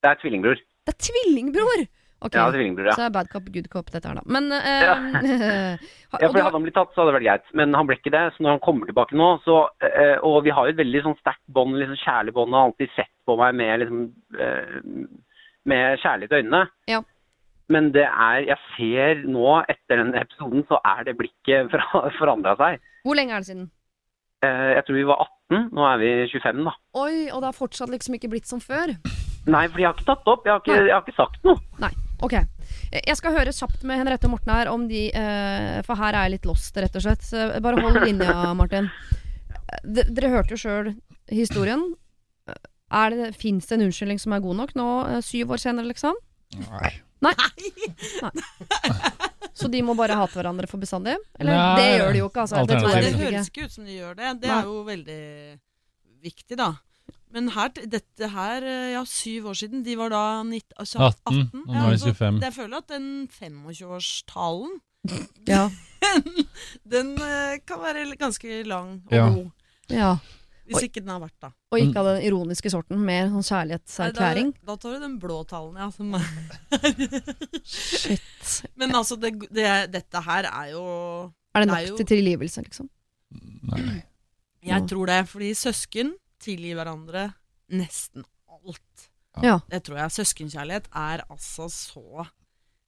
Det er tvillingbror. Det er tvillingbror! Ok, Ja, tvillingbror, ja. så er bad cop, good cop dette her da. Men, uh, Ja. [LAUGHS] Ja, for Hadde han blitt tatt, så hadde det vært greit. Men han ble ikke det. Så når han kommer tilbake nå, så uh, Og vi har jo et veldig sånn sterkt bånd, liksom kjærlig bånd. Han har alltid sett på meg med liksom uh, Med kjærlighet i øynene. Ja. Men det er Jeg ser nå, etter den episoden, så er det blikket [LAUGHS] forandra seg. hvor lenge er det siden? Eh, jeg tror vi var 18. Nå er vi 25, da. Oi, og det har fortsatt liksom ikke blitt som før. Nei, for jeg har ikke tatt det opp. Jeg har ikke, jeg har ikke sagt noe. Nei, ok. Jeg skal høre kjapt med Henriette og Morten her om de eh, For her er jeg litt lost, rett og slett. Så bare hold [LAUGHS] linja, Martin. D dere hørte jo sjøl historien. Er det, Fins det en unnskyldning som er god nok nå, eh, syv år senere, liksom? Nei. Nei. Nei. Så de må bare hate hverandre for bestandig? Eller Nei, det gjør de jo ikke, altså. Det Nei, det høres ikke. ikke ut som de gjør det. Det Nei. er jo veldig viktig, da. Men her, dette her, eh, ja, syv år siden, de var da 19, altså 18, 18. og nå er de så 25. Jeg føler at den 25-årstalen, [LAUGHS] Ja. den eh, kan være ganske lang og Ja. god. ja. Hvis ikke den har vært, da. Og ikke av den ironiske sorten, mer sånn kjærlighetserklæring. Da, da tar du den blå tallen, ja. Som er. Shit. [LAUGHS] Men altså, det, det, dette her er jo Er det Det nok er jo- til tilgivelse, liksom? Nei. Jeg tror det, fordi søsken tilgir hverandre nesten alt. Ja. Det tror jeg. Søskenkjærlighet er altså så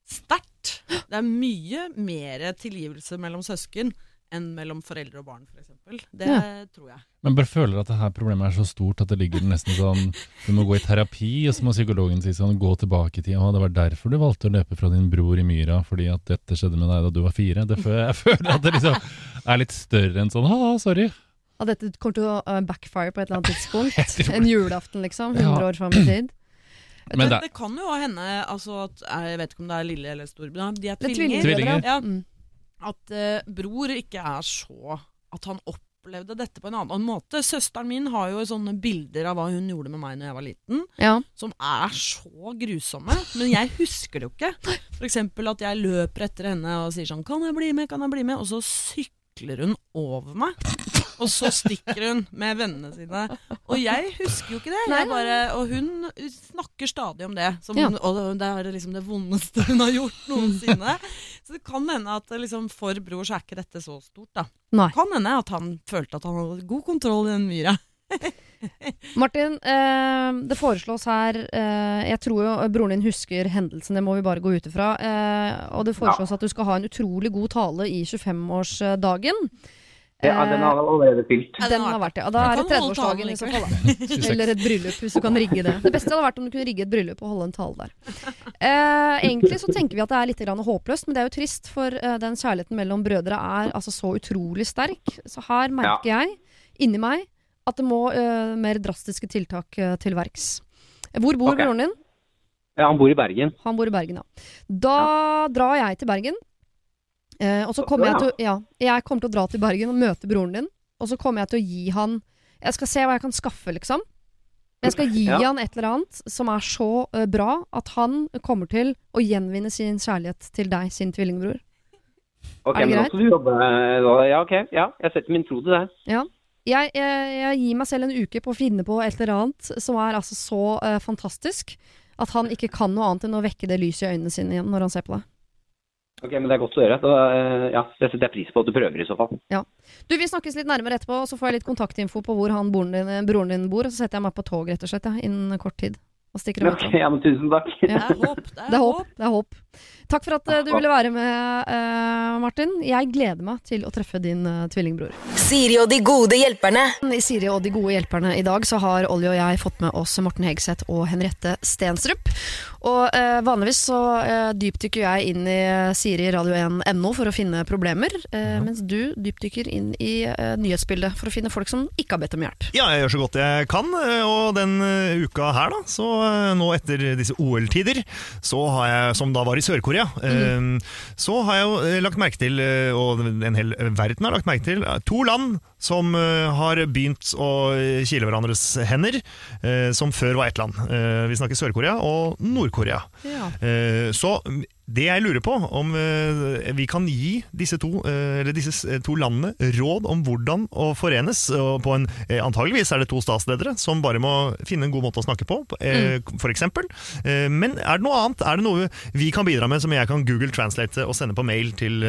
sterkt. Det er mye mer tilgivelse mellom søsken enn mellom foreldre og barn, f.eks. Det Ja. tror jeg. Men bare føler at det her problemet er så stort at det ligger nesten sånn Du må gå i terapi, og så må psykologen si sånn Gå tilbake i tid. Å, det var derfor du valgte å løpe fra din bror i myra, fordi at dette skjedde med deg da du var fire. Det, jeg føler at det liksom er litt større enn sånn Ha, sorry. At dette kommer til å uh, backfire på et eller annet [LAUGHS] tidspunkt. En julaften, liksom. Ja. 100 år fram i tid. Men det, det, kan jo hende altså, at Jeg vet ikke om det er lille eller stor, men de er er tvillinger. Tvillinger. Ja, Mm. at uh, bror ikke er så At han opplevde dette på en annen måte. Søsteren min har jo sånne bilder av hva hun gjorde med meg når jeg var liten, Ja. som er så grusomme. Men jeg husker det jo ikke. For eksempel at jeg løper etter henne og sier sånn 'Kan jeg bli med? Kan jeg bli med?' Og så sykler hun over meg. Og så stikker hun med vennene sine. Og jeg husker jo ikke det. Jeg bare, og hun snakker stadig om det. Som, Ja. Og det er liksom det vondeste hun har gjort noensinne. Så det kan hende at liksom, for bror så er ikke dette så stort. da. Nei. Kan hende at han følte at han hadde god kontroll i den myra. [LAUGHS] Martin, eh, det foreslås her eh, Jeg tror jo broren din husker hendelsen, det må vi bare gå ut ifra. Eh, og det foreslås at du skal ha en utrolig god tale i 25-årsdagen. Ja, den har allerede fylt. Ja, Den har vært, det. Og Da er det kan 30-årsdagen i så fall. da. Eller et bryllup, hvis du kan rigge det. Det beste hadde vært om du kunne rigge et bryllup og holde en tale der. Eh, egentlig så tenker vi at det er litt grann håpløst, men det er jo trist, for eh, den kjærligheten mellom brødre er altså så utrolig sterk. Så her merker jeg, inni meg, at det må uh, mer drastiske tiltak uh, til verks. Hvor bor okay. broren din? Ja, han bor i Bergen. Han bor i Bergen, ja. Da drar jeg til Bergen. Eh, og så kommer jeg til ja, Jeg kommer til å dra til Bergen og møte broren din. Og så kommer jeg til å gi han Jeg skal se hva jeg kan skaffe, liksom. Jeg skal gi Ja. han et eller annet som er så uh, bra at han kommer til å gjenvinne sin kjærlighet til deg, sin tvillingbror. Ok, Er det greit? Men jobbe Ja, ok. Ja, jeg setter min tro til det. Ja. Jeg, jeg, jeg gir meg selv en uke på å finne på et eller annet som er altså så uh, fantastisk at han ikke kan noe annet enn å vekke det lyset i øynene sine igjen når han ser på deg. Ok, men det er godt å høre. Da, eh, ja, det setter jeg pris på at du prøver i så fall. Du, Vi snakkes litt nærmere etterpå, og så får jeg litt kontaktinfo på hvor han broren din, broren din bor. Og så setter jeg meg på tog rett og slett, ja, innen kort tid. Og stikker av. Ok, [LAUGHS] ja, men tusen takk. Det er håp. Det er håp. det er håp. Takk for at eh, du ville være med, uh, Martin. Jeg gleder meg til å treffe din uh, tvillingbror. Siri og de gode hjelperne. I Siri og de gode hjelperne i dag så har Olje og jeg fått med oss Morten Hegseth og Henriette Stensrup. Og vanligvis så dypdykker jeg inn i Siri Radio 1.no for å finne problemer, ja. mens du dypdykker inn i nyhetsbildet for å finne folk som ikke har bedt om hjelp. Ja, jeg gjør så godt jeg kan, og den uka her, da, så nå etter disse OL-tider, så har jeg, som da var i Sør-Korea, eh, så har jeg jo eh, lagt merke til, eh, og en hel verden har lagt merke til, eh, to land som eh, har begynt å kile hverandres hender, eh, som før var ett land. Eh, Vi snakker Sør-Korea og Nord-Korea. Ja. Så det jeg lurer på, om vi kan gi disse to, eller disse to landene råd om hvordan å forenes. På en, antageligvis er det to statsledere som bare må finne en god måte å snakke på, eksempel. Eh, Men er det noe annet? Er det noe vi kan bidra med som jeg kan Google Translate og sende på mail til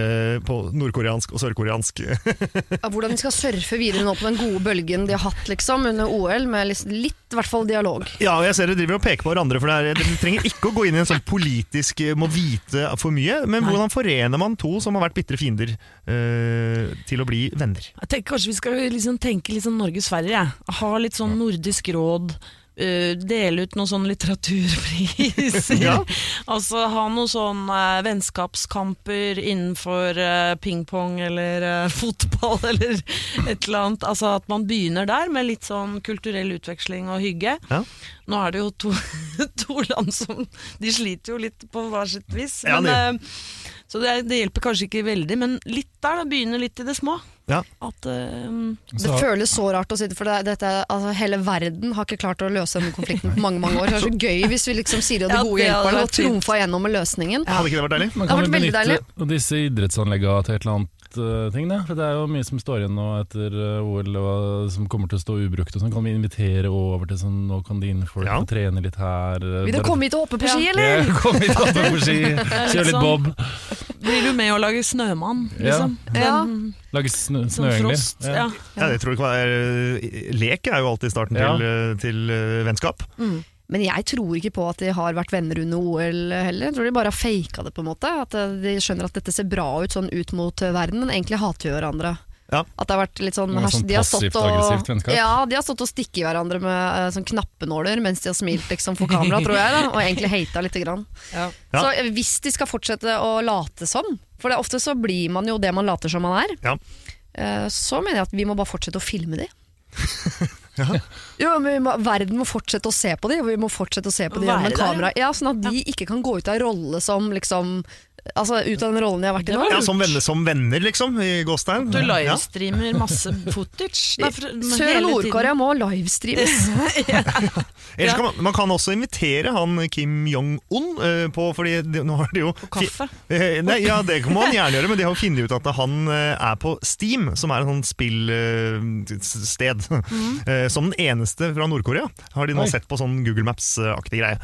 på nordkoreansk og sørkoreansk? [LAUGHS] Hvordan vi skal surfe videre nå på den gode bølgen de har hatt liksom under OL, med litt, litt i hvert fall dialog. Ja, og jeg ser dere driver og peker på hverandre, for det er, dere trenger ikke å gå inn i en sånn politisk eh, må vite for mye, men hvordan forener man to som har vært bitre fiender, eh, til å bli venner? Jeg tenker Kanskje vi skal liksom tenke litt sånn Norge-Sverige. Ha litt sånn nordisk råd. Eh, dele ut noen sånne litteraturpriser. [LAUGHS] Ja. Altså ha noen sånne uh, vennskapskamper innenfor uh, pingpong eller [LAUGHS] fotball eller et eller annet. Altså at man begynner der med litt sånn kulturell utveksling og hygge. Ja. Nå er det jo to, [LAUGHS] to land som De sliter jo litt på hver sitt vis. Ja, Men, så det, det hjelper kanskje ikke veldig, men litt der. da, begynner litt i det små. Ja. At eh, Det føles så rart å si det, for det, dette, altså, hele verden har ikke klart å løse denne konflikten på mange mange år. Det er så [LAUGHS] gøy hvis vi liksom sier de Ja, gode ja, hjelperne og trumfa gjennom med løsningen. Hadde ikke det vært deilig? Man Det har kan jo vært veldig benytte disse idrettsanleggene til et eller annet eh, ting. Da. For det er jo mye som står igjen nå etter eh, OL, og, som kommer til å stå ubrukt. Og sånn kan vi invitere over til sånn Nå kan dine folk Ja. trene litt her. eh, Vil du bare- komme hit og hoppe på ski, eller? Ja, Kom hit oppe på ski, [LAUGHS] Kjøre litt sånn- bob. Blir du med å lage Snømann, liksom? Ja. Den, Lage snø, sånn snøengler. frost. Ja. Ja, det tror jeg ikke var Lek er jo alltid starten Ja. til, eh, til vennskap. vennskap. Men jeg tror ikke på at de har vært venner under OL heller. Jeg tror de bare har faka det, på en måte. At eh, de skjønner at dette ser bra ut sånn ut mot eh, verden, men egentlig hater vi hverandre. Ja. At det har vært litt sånn, sånn de har stått og, ja, de har stått og stikket i hverandre med eh, sånn knappenåler mens de har smilt liksom, for kamera, tror jeg, da, og egentlig hata lite grann. Ja. Så hvis de skal fortsette å late som, for det, ofte så blir man jo det man later som man er, Ja. eh, så mener jeg at vi må bare fortsette å filme de. [LAUGHS] Jo, men vi må, Verden må fortsette å se på dem, og vi må fortsette å se på dem gjennom kamera. Ja, sånn at de ikke kan gå ut av rolle som liksom Altså ut av den rollen jeg har vært i nå. Ja, som venner, som venner liksom, i Gåstein. Du Ja. livestreamer masse footage. Sør- og Nord-Korea må livestreames. [LAUGHS] [LAUGHS] Ellers kan man, man kan også invitere han Kim Jong-un uh, på Fordi de, nå har de jo På kaffe. Eh, Nei, ja, det må han gjerne gjøre, men de har jo funnet ut at han uh, er på Steam, som er et sånt spillsted. [LAUGHS] Eh, Som den eneste fra Nord-Korea har de nå Oi. sett på sånn Google Maps-aktig greie.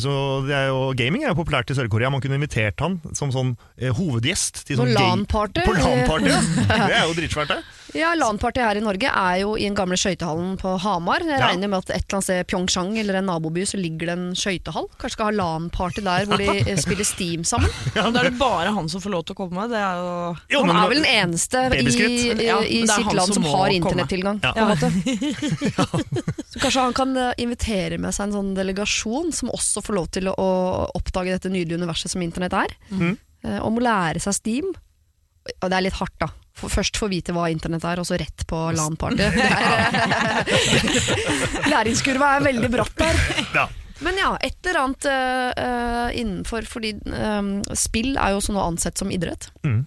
Så det er jo, Gaming er jo populært i Sør-Korea. Man kunne invitert han som sånn eh, hovedgjest. Til sånn LAN-party. På LAN-party, ja. [LAUGHS] Det er jo dritsvært, det. Ja, LAN-party her i Norge er jo i den gamle skøytehallen på Hamar. Jeg Ja. regner med at et eller annet sted Pyeongchang eller en naboby så ligger det en skøytehall. Kanskje skal ha LAN-party der hvor de [LAUGHS] eh, spiller Steam sammen. Ja, men Da er det bare han som får lov til å komme. Det er jo Jo, Han er vel den eneste i, i, Ja, i sitt land som som har internettilgang. Ja. På en måte. [LAUGHS] [LAUGHS] Så kanskje han kan eh, invitere med seg en sånn delegasjon som også får lov til å, oppdage dette nydelige universet som internett er. Eh, Om å lære seg Steam. Og det er litt hardt, da. Først få vite hva internett er, og så rett på LAN-party. [LAUGHS] Er- [LAUGHS] Læringskurva er veldig bratt der. [LAUGHS] Ja. Men ja, et eller annet eh, eh, innenfor Fordi um, spill er jo også nå ansett som idrett. Mm.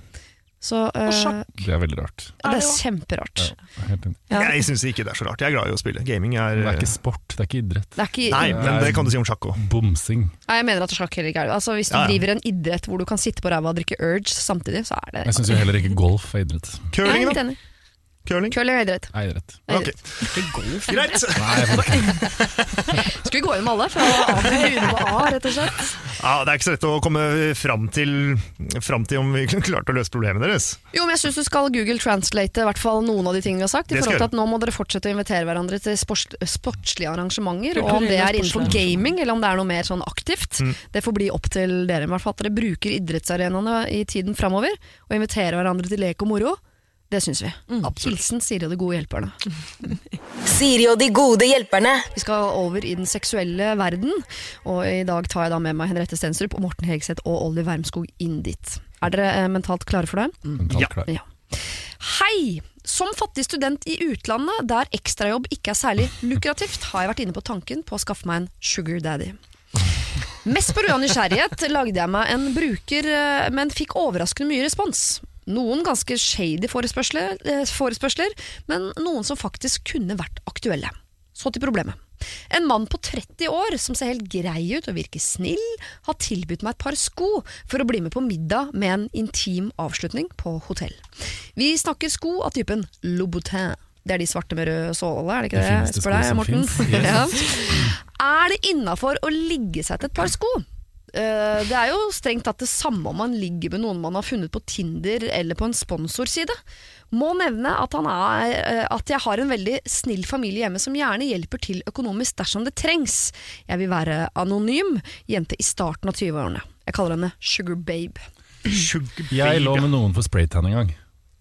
Så eh, sjakk. Det er veldig rart. ja, det er kjemperart. Ja. Ja. Jeg syns ikke det er så rart. Jeg er glad i å spille. Gaming er, Det er ikke sport, det er ikke idrett. Det er ikke, Nei, men det kan du si om sjakk òg. Bomsing. Nei, jeg mener at sjakk heller ikke er det. Altså, hvis du Ja, ja. driver en idrett hvor du kan sitte på ræva og drikke Urge samtidig, så er det Jeg syns jo heller ikke golf er idrett. Curling, da? Curling? Curling er idrett. Er idrett. Det er. Greit. [LAUGHS] Skal vi gå gjennom alle? A til begynne på A, rett og slett? Ja, Det er ikke så lett å komme fram til, fram til om vi [LAUGHS] klarte å løse problemet deres. Jo, men jeg syns du skal Google translate i hvert fall noen av de tingene vi har sagt. I forhold til at Nå må dere fortsette å invitere hverandre til sports, sportslige arrangementer. Og om det er innenfor gaming, eller om det er noe mer sånn aktivt. Mm. Det får bli opp til dere. I hvert fall at dere bruker idrettsarenaene i tiden framover, og inviterer hverandre til lek og moro. Det syns vi. Hilsen Siri og de gode hjelperne. [LAUGHS] Siri og de gode hjelperne. Vi skal over i den seksuelle verden, og i dag tar jeg da med meg Henriette Stensrup, og Morten Hegseth og Olli Wermskog inn dit. Er dere eh, mentalt klare for det? Mm. Ja. klar. Ja. Hei! Som fattig student i utlandet, der ekstrajobb ikke er særlig lukrativt, har jeg vært inne på tanken på å skaffe meg en sugar daddy. Mest pga. nysgjerrighet lagde jeg meg en bruker, eh, men fikk overraskende mye respons. Noen ganske shady forespørsler, eh, forespørsler, men noen som faktisk kunne vært aktuelle. Så til problemet. En mann på 30 år som ser helt grei ut og virker snill, har tilbudt meg et par sko for å bli med på middag med en intim avslutning på hotell. Vi snakker sko av typen Louboutin. Det er de svarte med rød såle, er det ikke Det det? fineste Spør deg, Morten. [LAUGHS] yes. ja. Er det innafor å ligge seg til et par sko? Eh, det er jo strengt tatt det samme om man ligger med noen man har funnet på Tinder eller på en sponsorside. Må nevne at, han er, eh, at jeg har en veldig snill familie hjemme som gjerne hjelper til økonomisk dersom det trengs. Jeg vil være anonym, jente i starten av 20-årene. Jeg kaller henne Sugar Babe. Sugar Jeg lå med noen for spraytan en gang.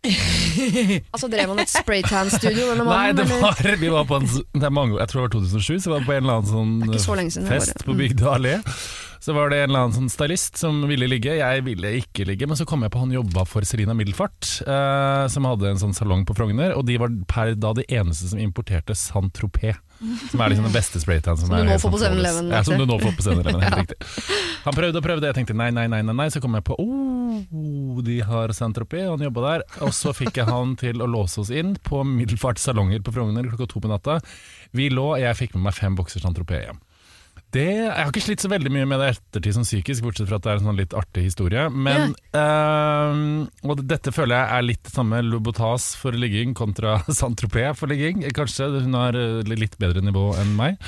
Altså Drev han et spraytan-studio, Nei, det var, vi var på en, det er mange, jeg tror det var 2007, så var vi på en eller annen sånn så siden, det fest på Bygdø allé. Så var det en eller annen sånn stylist som ville ligge, jeg ville ikke ligge, men så kom jeg på han jobba for Selina Middelfart, eh, som hadde en sånn salong på Frogner, og de var per da de eneste som importerte Saint-Tropez. Som er liksom den beste spraytan som, [LAUGHS] Som du er på sånn 7-Eleven, Ja, som du nå får på 7-Eleven, helt [LAUGHS] riktig. Han prøvde og prøvde, jeg tenkte nei, nei, nei, nei, nei. Så kom jeg på oh, de har Saint-Tropez, og han jobba der. Og så fikk jeg han til å låse oss inn på Middelfart salonger på Frogner klokka to på natta. Vi lå, jeg fikk med meg fem bokser Saint-Tropez hjem. Det, jeg har ikke slitt så veldig mye med det ettertid som psykisk, bortsett fra at det er en sånn litt artig historie. Men ehm, Og dette føler jeg er litt samme Lobotas for ligging kontra [LAUGHS] Saint-Tropez for ligging. Kanskje hun har eh, litt bedre nivå enn meg.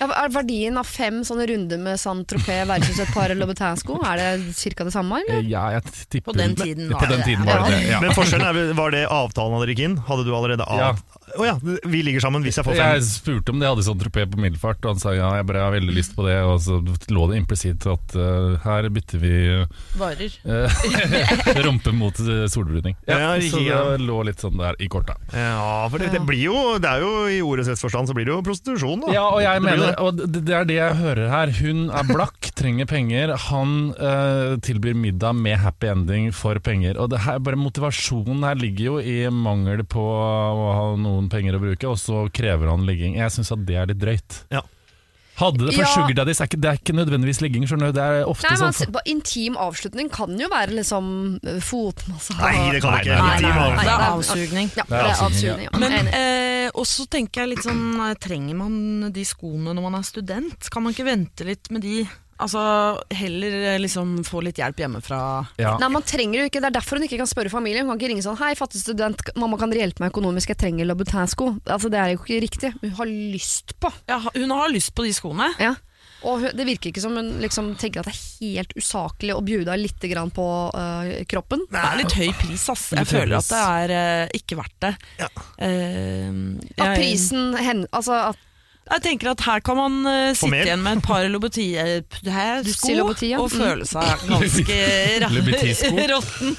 Ja, er verdien av fem sånne runder med Saint-Tropez versus et par Louboutin-sko, er det ca. det samme? Eh, Eller? Ja, jeg tipper På den tiden var På den det det. tiden var det det. Ja. Men forskjellen er, var det avtalen hadde gikk inn? Hadde du allerede av... Å ja, vi ligger sammen hvis jeg får fem. Jeg spurte om de hadde sånn tropé på Middelfart, og han sa ja, jeg bare har veldig lyst på det. Og så lå det implisitt at uh, her bytter vi Varer. uh, [LAUGHS] rumpe mot eh, solbruning. Ja, Ja, så ja. det lå litt sånn der i korta. Ja, for det, det blir jo Det er jo i ordets rette forstand så blir det jo prostitusjon, da. Ja, og jeg Det mener, og det, det er det jeg hører her. Hun er blakk, trenger penger. Han uh, tilbyr middag med happy ending for penger. Og det her, bare motivasjonen her ligger jo i mangel på å ha noen penger å bruke, og så krever han ligging. Jeg syns at det er litt drøyt. Hadde det for Ja. sugar daddies er ikke, det er ikke nødvendigvis ligging. skjønner du. Det er ofte Nei, men sånn Intim avslutning kan jo være liksom eh, fotmassasje Nei, det kan det ikke. Nei, nei, Intim nei, avslutning. Det er avsugning. Ja, Det er avsugning. Ja. Men eh, også tenker jeg litt sånn eh, Trenger man de skoene når man er student? Kan man ikke vente litt med de? Altså Heller eh, liksom få litt hjelp hjemmefra. ja. Nei, man trenger jo ikke, Det er derfor hun ikke kan spørre familien. Hun kan ikke ringe sånn 'Hei, fattig student, mamma kan dere hjelpe meg økonomisk, jeg trenger Louboutin-sko'. Altså, det er jo ikke riktig. Hun har lyst på. Ja, hun har lyst på de skoene. Ja. Og hun, det virker ikke som hun liksom tenker at det er helt usaklig å bjuda litt grann på uh, kroppen. Det er litt høy pris, ass. Jeg føler pris. at det er uh, ikke verdt det. Ja. Eh, At prisen hen, altså at jeg tenker at her kan man uh, sitte igjen med et par ja. og føle seg ganske [LAUGHS] råtten.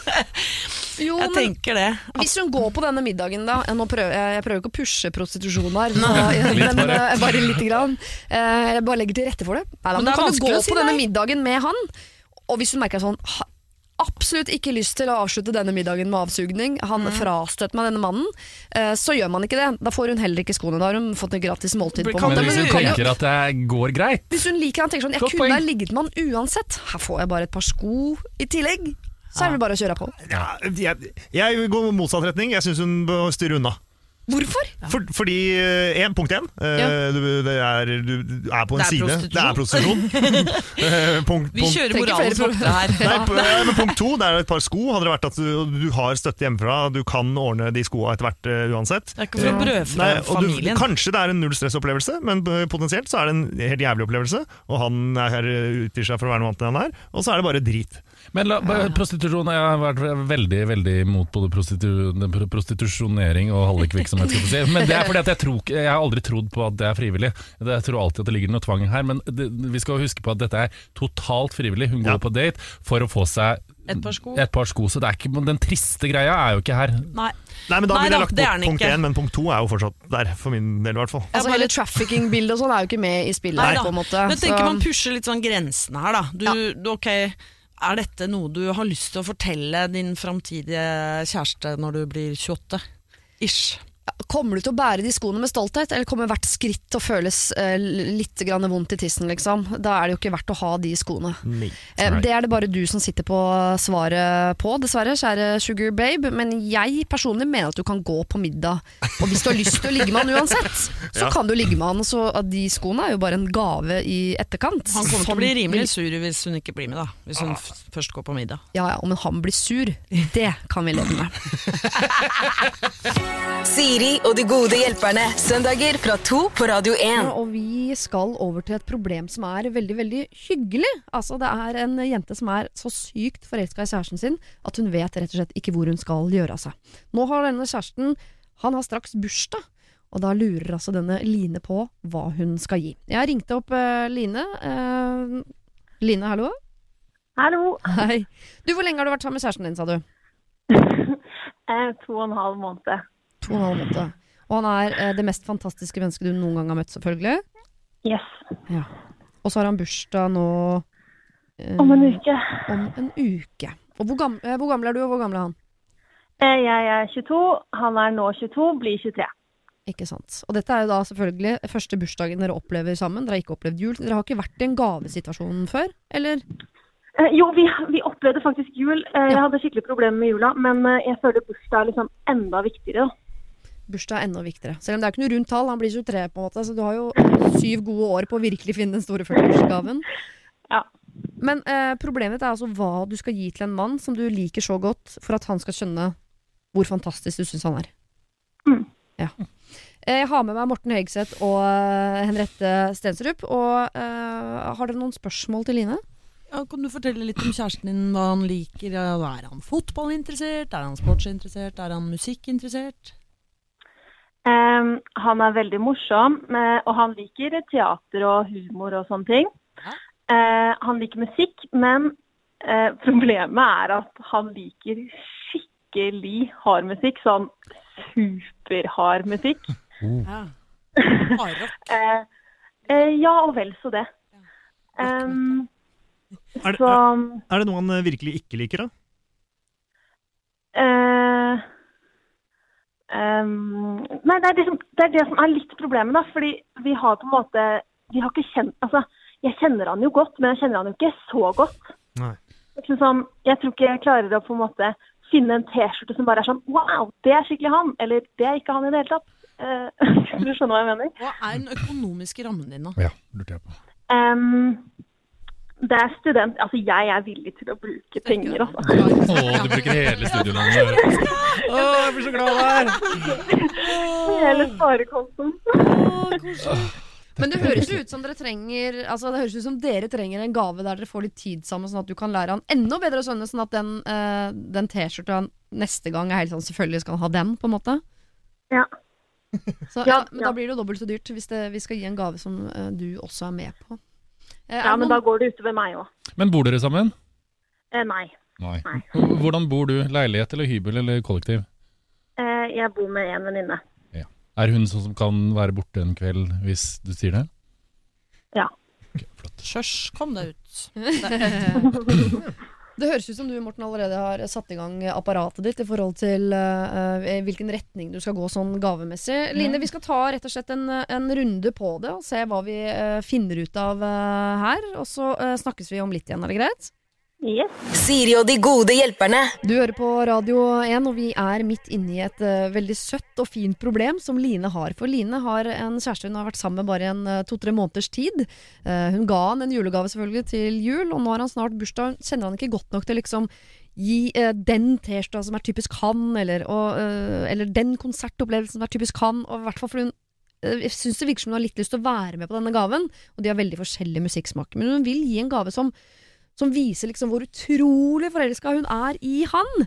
Jo, Jeg men tenker det. hvis hun går på denne middagen, da Nå prøver jeg, jeg prøver ikke å pushe prostitusjon her, men bare. øh, bare lite grann. Eh, Jeg bare legger til rette for det. Neida, Men men det er kan du gå si på denne middagen med han, og hvis hun merker sånn Absolutt ikke lyst til å avslutte denne middagen med avsugning. Han frastøter meg denne mannen. eh, Så gjør man ikke det. Da får hun heller ikke skoene. Da har hun fått et gratis måltid. på. Men hvis hun tenker at det går greit Hvis hun liker han tenker sånn Jeg Godt kunne poeng. ha ligget med han uansett. Her får jeg bare et par sko i tillegg. Så er det bare å kjøre på. Ja, jeg, jeg går motsatt retning. Jeg syns hun bør styre unna. Hvorfor? For, fordi eh, en, Punkt én. eh, Ja. du, det er, du, er på en side. Det er prostitusjon. Eh, punkt, Vi punkt, kjører moralens voktere her. Nei, ja, men punkt to, det er et par sko. Hadde det vært at du, du har støtte hjemmefra, du kan ordne de skoa etter hvert uh, uansett. Det er ikke for å brødfø Nei, og du, familien. kanskje det er en null stress-opplevelse, men potensielt så er det en helt jævlig opplevelse. Og han er her, utgir seg for å være noe annet enn han er, og så er det bare drit. Men la, prostitusjon Jeg har vært veldig veldig imot både prostitu, prostitusjonering og hallikvirksomhet. si. Men det er fordi at jeg, tror, jeg har aldri trodd på at det er frivillig. Jeg tror alltid at det ligger noe tvang her. Men det, vi skal huske på at dette er totalt frivillig. Hun går Ja. på date for å få seg Et par sko. et par sko så det er ikke, den triste greia er jo ikke her. Nei. Nei, men Da ville jeg lagt det bort punkt én, men punkt to er jo fortsatt der, for min del i hvert fall. Altså Hele trafficking-bildet og sånn er jo ikke med i spillet. Nei på en måte Men tenker så- man pusher litt sånn grensene her, da. Du, Ja. du, ok, er dette noe du har lyst til å fortelle din framtidige kjæreste når du blir 28? Ish. Kommer du til å bære de skoene med stolthet, eller kommer hvert skritt til å føles eh, litt grann vondt i tissen? Liksom? Da er det jo ikke verdt å ha de skoene. Nei. Eh, Nei. det er det bare du som sitter på svaret på, dessverre, kjære Sugar Babe. Men jeg personlig mener at du kan gå på middag. Og hvis du har lyst til å ligge med han uansett, så Ja. kan du ligge med han. Så at de skoene er jo bare en gave i etterkant. Han kommer til å bli rimelig vil- sur hvis hun ikke blir med, da. Hvis hun ah. først går på middag. Ja, ja, men han blir sur. Det kan vi leve med. [LAUGHS] Siri og de gode hjelperne. Søndager fra to på Radio 1. Ja, og vi skal over til et problem som er veldig veldig hyggelig. Altså Det er en jente som er så sykt forelska i kjæresten sin at hun vet rett og slett ikke hvor hun skal gjøre av seg. Nå har denne kjæresten Han har straks bursdag, og da lurer altså denne Line på hva hun skal gi. Jeg ringte opp uh, Line. Uh, Line, hallo? Hallo. Hei. Du, Hvor lenge har du vært sammen med kjæresten din, sa du? [LAUGHS] Eh, to og en halv måned. To og en halv måned. Og han er eh, det mest fantastiske mennesket du noen gang har møtt, selvfølgelig. Yes. Ja. Og så har han bursdag nå eh, Om en uke. Om en uke. Og hvor, gam eh, hvor gammel er du, og hvor gammel er han? Eh, jeg er 22, han er nå 22, blir 23. Ikke sant. Og dette er jo da selvfølgelig første bursdagen dere opplever sammen. Dere har ikke opplevd jul. Dere har ikke vært i en gavesituasjon før, eller? Eh, jo, vi, vi opplevde faktisk jul. Eh, jeg hadde skikkelig problemer med jula, men jeg føler bursdag er liksom enda viktigere. da. Bursdag er enda viktigere. Selv om det er ikke noe rundt tall, han blir 23 på en måte, så du har jo syv gode år på å virkelig finne den store 40-årsgaven. [LAUGHS] Ja. Men eh, problemet er altså hva du skal gi til en mann som du liker så godt, for at han skal skjønne hvor fantastisk du syns han er. Mm. Ja. Eh, Jeg har med meg Morten Høigseth og eh, Henriette Stensrup. Og eh, har dere noen spørsmål til Line? Ja, kan du fortelle litt om kjæresten din, hva han liker? Er han fotballinteressert? Er han sportsinteressert? Er han musikkinteressert? Eh, han er veldig morsom, eh, og han liker teater og humor og sånne ting. Eh, han liker musikk, men uh, problemet er at han liker skikkelig hard musikk. Sånn superhard musikk. [LAUGHS] Eh, eh, ja, og vel så det. Um, Er det, er, er det noe han virkelig ikke liker, da? eh, um, Nei, det er det, som, det er det som er litt problemet, da. Fordi vi har på en måte Vi har ikke kjent Altså, jeg kjenner han jo godt, men jeg kjenner han jo ikke så godt. Nei. Sånn, jeg tror ikke jeg klarer å på en måte finne en T-skjorte som bare er sånn Wow, det er skikkelig han! Eller det er ikke han i det hele tatt. Skal [LAUGHS] du skjønner hva jeg mener? Hva er den økonomiske rammen din, da? Ja, lurte jeg på. Em, det er student Altså, jeg er villig til å bruke penger, altså. Å, du bruker hele studielånet. Å, jeg blir så glad der! Hele sparekontoen. Men det høres jo ut som dere trenger Altså det høres ut som dere trenger en gave der dere får litt tid sammen, sånn at du kan lære han enda bedre å svømme, sånn at den, uh, den T-skjorta neste gang er helt sånn selvfølgelig skal han ha den, på en måte. Ja. Så, Ja, ja, men ja. da blir det jo dobbelt så dyrt hvis det, vi skal gi en gave som uh, du også er med på. Eh, ja, men da går det utover meg òg. Men bor dere sammen? Eh, nei. Nei. Nei. Hvordan bor du? Leilighet eller hybel eller kollektiv? Eh, jeg bor med en venninne. Er hun sånn som kan være borte en kveld hvis du sier det? Ja. Ok, flott. Kjørs, kom deg ut. [LAUGHS] [LAUGHS] [LAUGHS] Det høres ut som du Morten, allerede har satt i gang apparatet ditt i forhold til eh, hvilken retning du skal gå sånn gavemessig. Line, vi skal ta rett og slett en, en runde på det og se hva vi uh, finner ut av uh, her. Og så snakkes vi om litt igjen, er det greit? Yes. Siri og de gode hjelperne. Du hører på Radio 1, og vi er midt inne i et uh, veldig søtt og fint problem som Line har. For Line har en kjæreste hun har vært sammen med bare i en uh, to-tre måneders tid. Uh, hun ga han en julegave selvfølgelig til jul, og nå har han snart bursdag. Hun kjenner han ikke godt nok til liksom gi eh, den T-skjorta som er typisk han, eller, og, eh, eller den konsertopplevelsen som er typisk han. Og i hvert fall for hun eh, jeg synes det virker som hun har litt lyst til å være med på denne gaven, og de har veldig forskjellig musikksmak. Men hun vil gi en gave som som viser liksom hvor utrolig forelska hun er i han.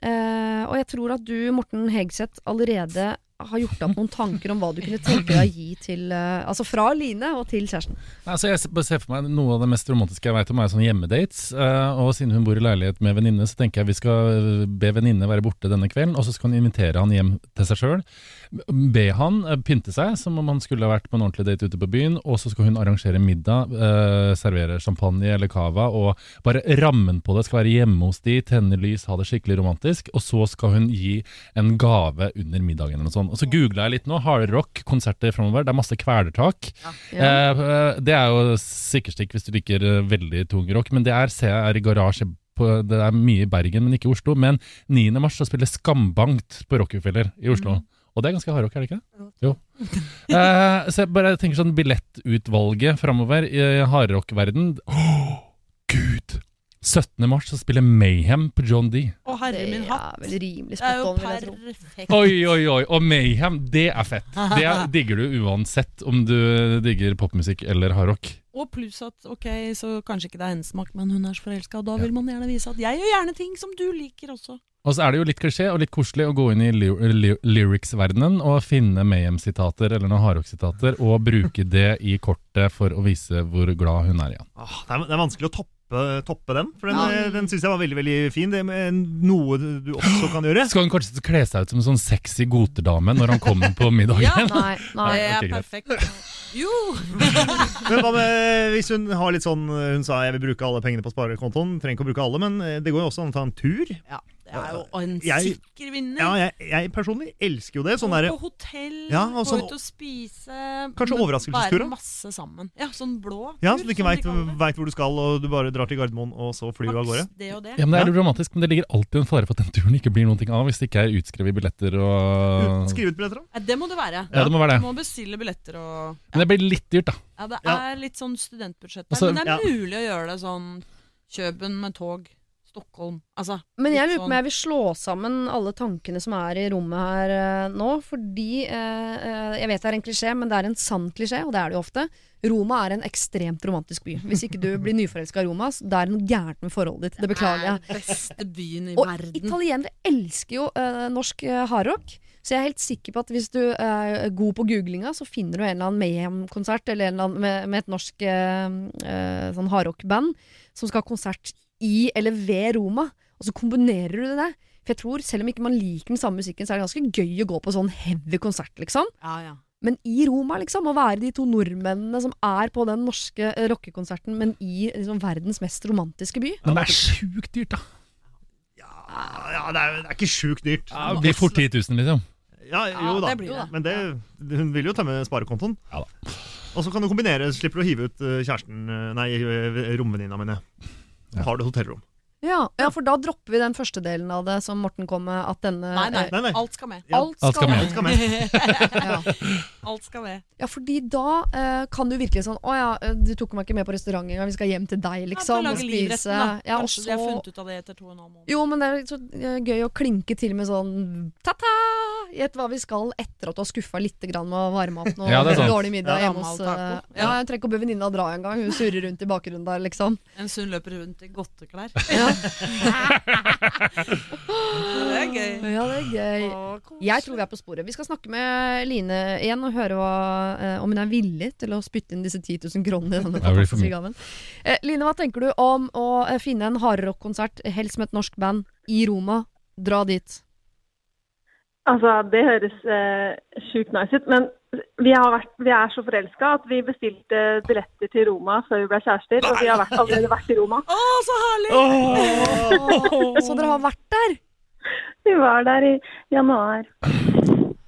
Eh, og jeg tror at du, Morten Hegseth, allerede har gjort opp noen tanker om hva du kunne tenke deg å gi til eh, Altså fra Line og til kjæresten. Altså, jeg ser for meg Noe av det mest romantiske jeg vet om, er sånne hjemmedates. eh, og siden hun bor i leilighet med venninne, så tenker jeg vi skal be venninne være borte denne kvelden, og så skal hun invitere han hjem til seg sjøl. Be han eh, pynte seg som om han skulle ha vært på en ordentlig date ute på byen, og så skal hun arrangere middag, eh, servere champagne eller cava, og bare rammen på det skal være hjemme hos de, tenne lys, ha det skikkelig romantisk, og så skal hun gi en gave under middagen eller noe sånt. Og så googla jeg litt nå, hardrock, konserter framover, det er masse kvelertak. Eh, eh, det er jo sikkerstikk hvis du liker eh, veldig tung rock, men det er, CR i garasje det er mye i Bergen, men ikke i Oslo. Men 9. mars så spiller Skambankt på Rockefeller i Oslo. Og det er ganske hardrock, er det ikke? Jo. [LAUGHS] Eh, så jeg bare tenker sånn billettutvalget framover i hardrockverden oh, Åh, Gud! 17. mars så spiller Mayhem på John D. Å, herre Det min er hatt. vel rimelig Det er jo perfekt. Oi, oi, oi. Og Mayhem, det er fett. Det er, [LAUGHS] digger du uansett om du digger popmusikk eller hardrock. Og pluss at ok, så kanskje ikke det er hennes smak, men hun er så forelska, og da vil man gjerne vise at jeg gjør gjerne ting som du liker også. Og så er det jo litt klisjé og litt koselig å gå inn i ly ly lyrics-verdenen og finne Mayhem-sitater eller noen hardrock-sitater og bruke det i kortet for å vise hvor glad hun er igjen. Åh, det, er, det er vanskelig å toppe, toppe den, for den, ja. den syns jeg var veldig veldig fin. Det er noe du også kan gjøre. Skal hun kanskje kle seg ut som en sånn sexy goterdame når han kommer på middagen? ja, Nei, nei. [LAUGHS] Det er perfekt. Jo! [LAUGHS] Men hva med hvis hun har litt sånn Hun sa jeg vil bruke alle pengene på sparekontoen. Trenger ikke å bruke alle, men eh, det går jo også an å ta en tur. Ja, det er jo en Jeg- sikker vinner. Ja, jeg, jeg personlig elsker jo det. Sånn derre på hotell, Ja, og gå sånn- ut og spise. Kanskje overraskelsestur, da? Være masse sammen. Ja, sånn blå Ja, så du ikke veit hvor du skal, og du bare drar til Gardermoen, og så flyr du av gårde. Det og det. Ja, men Det er jo dramatisk, men det ligger alltid en fare for at den turen ikke blir noen ting av hvis det ikke er utskrevet billetter og ut billetter, da. Ja, det må det være. Ja, det må være Du må bestille billetter og Men det blir litt dyrt, da. Ja, det er litt sånn studentbudsjett der, Altså, men det er ja. mulig å gjøre det sånn Kjøben med tog, Stockholm Altså Men jeg lurer på om jeg vil slå sammen alle tankene som er i rommet her eh, nå. Fordi eh, eh, Jeg vet det er en klisjé, men det er en sann klisjé, og det er det jo ofte. Roma er en ekstremt romantisk by. Hvis ikke du [LAUGHS] blir nyforelska i Roma, da er det noe gærent med forholdet ditt. Det beklager jeg. Det er beste byen i Og verden. italienere elsker jo eh, norsk eh, hardrock. Så jeg er helt sikker på at hvis du er god på googlinga, så finner du en eller annen Mayhem-konsert eller en eller annen med, med et norsk eh, eh, sånn hardrock-band som skal ha konsert i eller ved Roma. Og så kombinerer du det. For jeg tror, selv om ikke man liker den samme musikken, så er det ganske gøy å gå på sånn heavy konsert, liksom. Ja, ja. Men i Roma, liksom, å være de to nordmennene som er på den norske eh, rockekonserten, men i liksom, verdens mest romantiske by. Men det er sjukt dyrt, da. Ja, det er, det er ikke sjukt dyrt. Ja, det blir fort 10 000, liksom. Ja, jo Ja, da. det blir det. Men det, hun vil jo tømme sparekontoen. Ja da. Og så kan du kombinere, slipper du å hive ut eh, kjæresten eh, Nei, eh, romvenninna mi. Har du hotellrom? Ja, ja, for da dropper vi den første delen av det som Morten kom med, at denne Nei, nei, Nei, nei. alt skal med. Ja. Alt Alt skal skal med. med. Alt skal med. [LAUGHS] Ja. Alt skal med. ja, fordi da eh, kan du virkelig sånn Å ja, eh, du tok meg ikke med på restaurant engang, vi skal hjem til deg, liksom. ja, og spise. Ja, og Kanskje de har funnet ut av det etter to og en halv måned. Jo, men det er så eh, gøy å klinke til med sånn ta-ta! Gjett hva vi skal etter at du har skuffa litt grann med å varme opp noe Ja, dårlig middag Ja. hjemme hos eh. Ja, jeg trenger ikke å be venninna dra engang. Hun surrer rundt i bakgrunnen der, liksom. En Sunn løper rundt i godteklær. Ja, Det er gøy. ja det er gøy. Å. Jeg tror vi er på sporet. Vi skal snakke med Line igjen og høre hva, eh, om hun er villig til å spytte inn disse 10 000 kronene i denne fantastiske gaven. Eh, Line, hva tenker du om å eh, finne en hardrock-konsert, helst med et norsk band, i Roma? Dra dit. Altså, det høres eh, sjukt nice ut, men vi, har vært, vi er så forelska at vi bestilte billetter til Roma før vi ble kjærester, og vi har vært, allerede vært i Roma. Å, så herlig! [LAUGHS] Så dere har vært der? Vi var der i januar.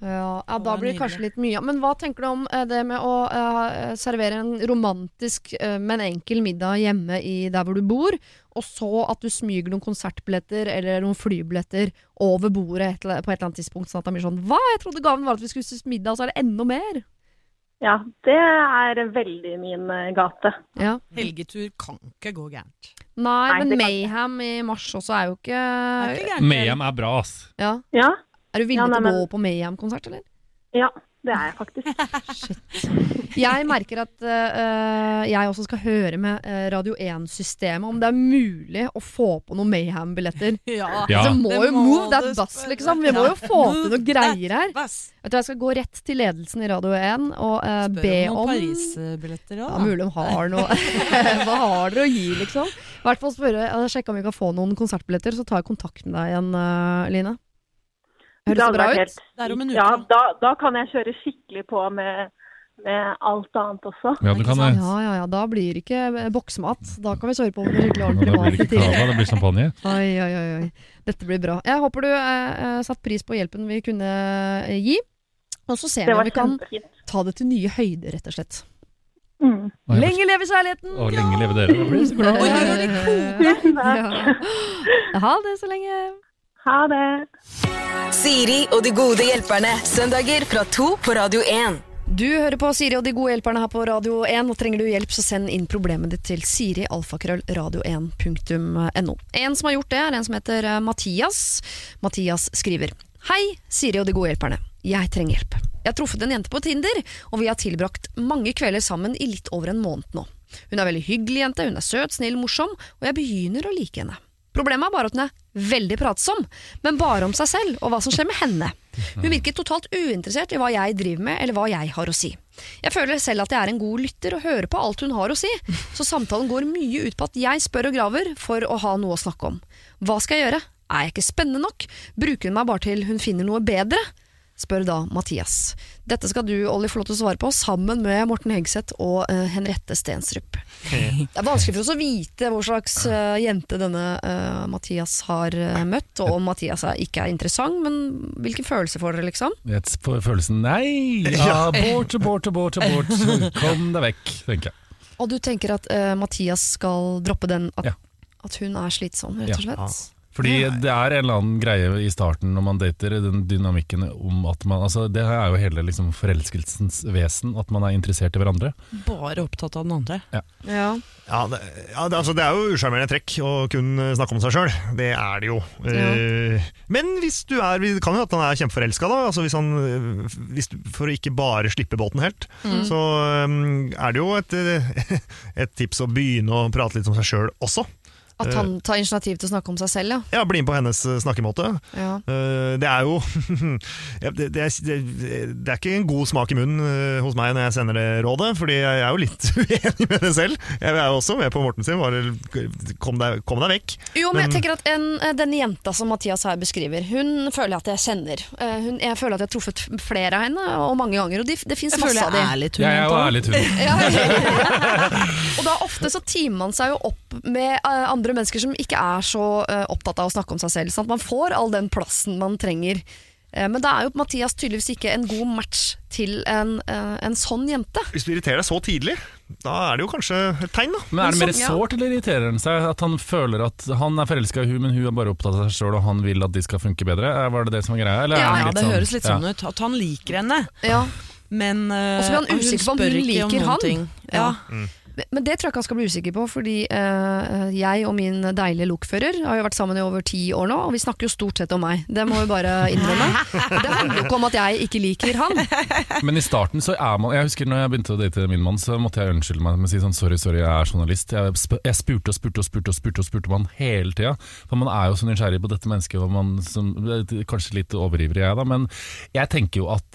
Ja, ja da blir det kanskje litt mye. Men hva tenker du om eh, det med å uh, servere en romantisk, uh, men enkel middag hjemme i der hvor du bor, og så at du smyger noen konsertbilletter eller noen flybilletter over bordet et, på et eller annet tidspunkt, sånn at det blir sånn Hva? Jeg trodde gaven var at vi skulle spise middag, og så er det enda mer. Ja, det er veldig min gate. Ja. Helgetur kan ikke gå gærent. Nei, Nei, men Mayhem i mars også er jo ikke, er ikke. Mayhem er bra, ass. ja. Ja, Er du villig Ja, nei, til å men- gå på Mayhem-konsert, eller? ja det er jeg faktisk. [LAUGHS] Jeg merker at uh, jeg også skal høre med øh, Radio 1-systemet om det er mulig å få på noen Mayhem-billetter. [LAUGHS] Ja. Ja. Det må Det jo må move that du bus, liksom. Vi må jo få til noe greier her. Vet du, Jeg skal gå rett til ledelsen i Radio 1 og uh, be om om noen Paris-billetter ja, mulig de har noe [LAUGHS] Hva har dere å gi, liksom? I hvert fall spørre, sjekke om vi kan få noen konsertbilletter, så tar jeg kontakt med deg igjen, uh, Line. Høres det bra ut? helt- Det er om en uke. Ja, da. da, da kan jeg kjøre skikkelig på med, med alt annet også. Ja, du kan det. Ja, ja, ja. Da blir det ikke boksmat. Da kan vi sørge på med skikkelig Da ordentlig blir det ikke kava, det blir champagne. [LAUGHS] Oi, oi, oi, oi. Dette blir bra. Jeg håper du eh, satt pris på hjelpen vi kunne eh, gi. Og så ser vi om vi kan kjempefint. ta det til nye høyder, rett og slett. Mm. Lenge leve kjærligheten! Og lenge leve dere. Da blir jeg så glad. [LAUGHS] Ha det så lenge. Ha det. Siri og de gode hjelperne. Søndager fra to på Radio 1. Du hører på Siri og de gode hjelperne her på Radio 1. Og trenger du hjelp, så send inn problemet ditt til siri.alfakrøllradio1.no. En som har gjort det, er en som heter eh, Mathias. Mathias skriver Hei, Siri og de gode hjelperne. Jeg trenger hjelp. Jeg har truffet en jente på Tinder, og vi har tilbrakt mange kvelder sammen i litt over en måned nå. Hun er veldig hyggelig jente, hun er søt, snill, morsom, og jeg begynner å like henne. Problemet er bare at hun er veldig pratsom, men bare om seg selv og hva som skjer med henne. Hun virker totalt uinteressert i hva jeg driver med eller hva jeg har å si. Jeg føler selv at jeg er en god lytter og hører på alt hun har å si, så samtalen går mye ut på at jeg spør og graver for å ha noe å snakke om. Hva skal jeg gjøre? Er jeg ikke spennende nok? Bruker hun meg bare til hun finner noe bedre? Spør da Mathias. Dette skal du, Olli, få lov til å svare på, sammen med Morten Hegseth og uh, Henriette Stensrup. Det er vanskelig for oss å vite hvor slags uh, jente denne uh, Mathias har møtt, og om Mathias er, ikke er interessant, men hvilken følelse får dere, liksom? Vet, får følelsen Nei! [LAUGHS] Ja, bort, bort, bort, bort. Kom deg vekk, tenker jeg. Og du tenker at Mathias skal droppe den, at, Ja. at hun er slitsom, rett og slett? Ja. Fordi det er en eller annen greie i starten når man dater, den dynamikken om at man altså Det er jo hele liksom forelskelsens vesen, at man er interessert i hverandre. Bare opptatt av den andre. Ja. Ja, det, ja, det, altså, det er jo usjarmerende trekk å kun snakke om seg sjøl. Det er det jo. Uh, Men hvis du er Det kan jo at han er kjempeforelska, da. Altså hvis han, hvis du, for å ikke bare slippe båten helt, så um, er det jo et, [LAUGHS] et tips å begynne å prate litt om seg sjøl også. At han tar initiativ til å snakke om seg selv, ja. Ja, Bli med på hennes eh, snakkemåte. ja. Eh, Det er jo [LAUGHS] det, det, er, det, er ikke en god smak i munnen eh, hos meg når jeg sender det rådet, fordi jeg er jo litt [LAUGHS] uenig med det selv. Jeg er jo også med på Morten sin, bare kom deg, kom deg vekk. Jo, men jeg tenker at en, eh, Den jenta som Mathias her beskriver, hun føler jeg at jeg kjenner. Eh, Hun, jeg føler at jeg har truffet flere av henne, og mange ganger. Og de, det fins masse av dem. jeg er litt Jeg er jo ærlig tull. [LAUGHS] Og da ofte så timer man seg jo opp med eh, andre mennesker som ikke er så eh, opptatt av å snakke om seg selv. Sånn at man får all den plassen man trenger. Eh, Men da er jo Mathias tydeligvis ikke en god match til en, eh, en sånn jente. Hvis du irriterer deg så tidlig, da er det jo kanskje et tegn, da. Men er det mer sånn, ja. sårt, eller irriterer han seg? At han føler at han er forelska i hun, men hun er bare opptatt av seg sjøl, og han vil at de skal funke bedre? Var det det som var greia? Eller Ja, han Ja, det sånn- høres litt ja. sånn ut. At han liker henne. Ja. Men uh, Og så blir han usikker på om hun liker han. Ja. Ja. Men det tror jeg ikke han skal bli usikker på, fordi eh, jeg og min deilige lokfører har jo vært sammen i over ti år nå, og vi snakker jo stort sett om meg. Det må vi bare innrømme. Det handler jo ikke om at jeg ikke liker han. Men i starten så er man Jeg husker når jeg begynte å date min mann, så måtte jeg unnskylde meg med å si sånn sorry, sorry, jeg er journalist. Jeg, sp jeg spurte og spurte og spurte og spurte og spurte man hele tida. For man er jo så nysgjerrig på dette mennesket, og man som, kanskje litt overivrig jeg da, men jeg tenker jo at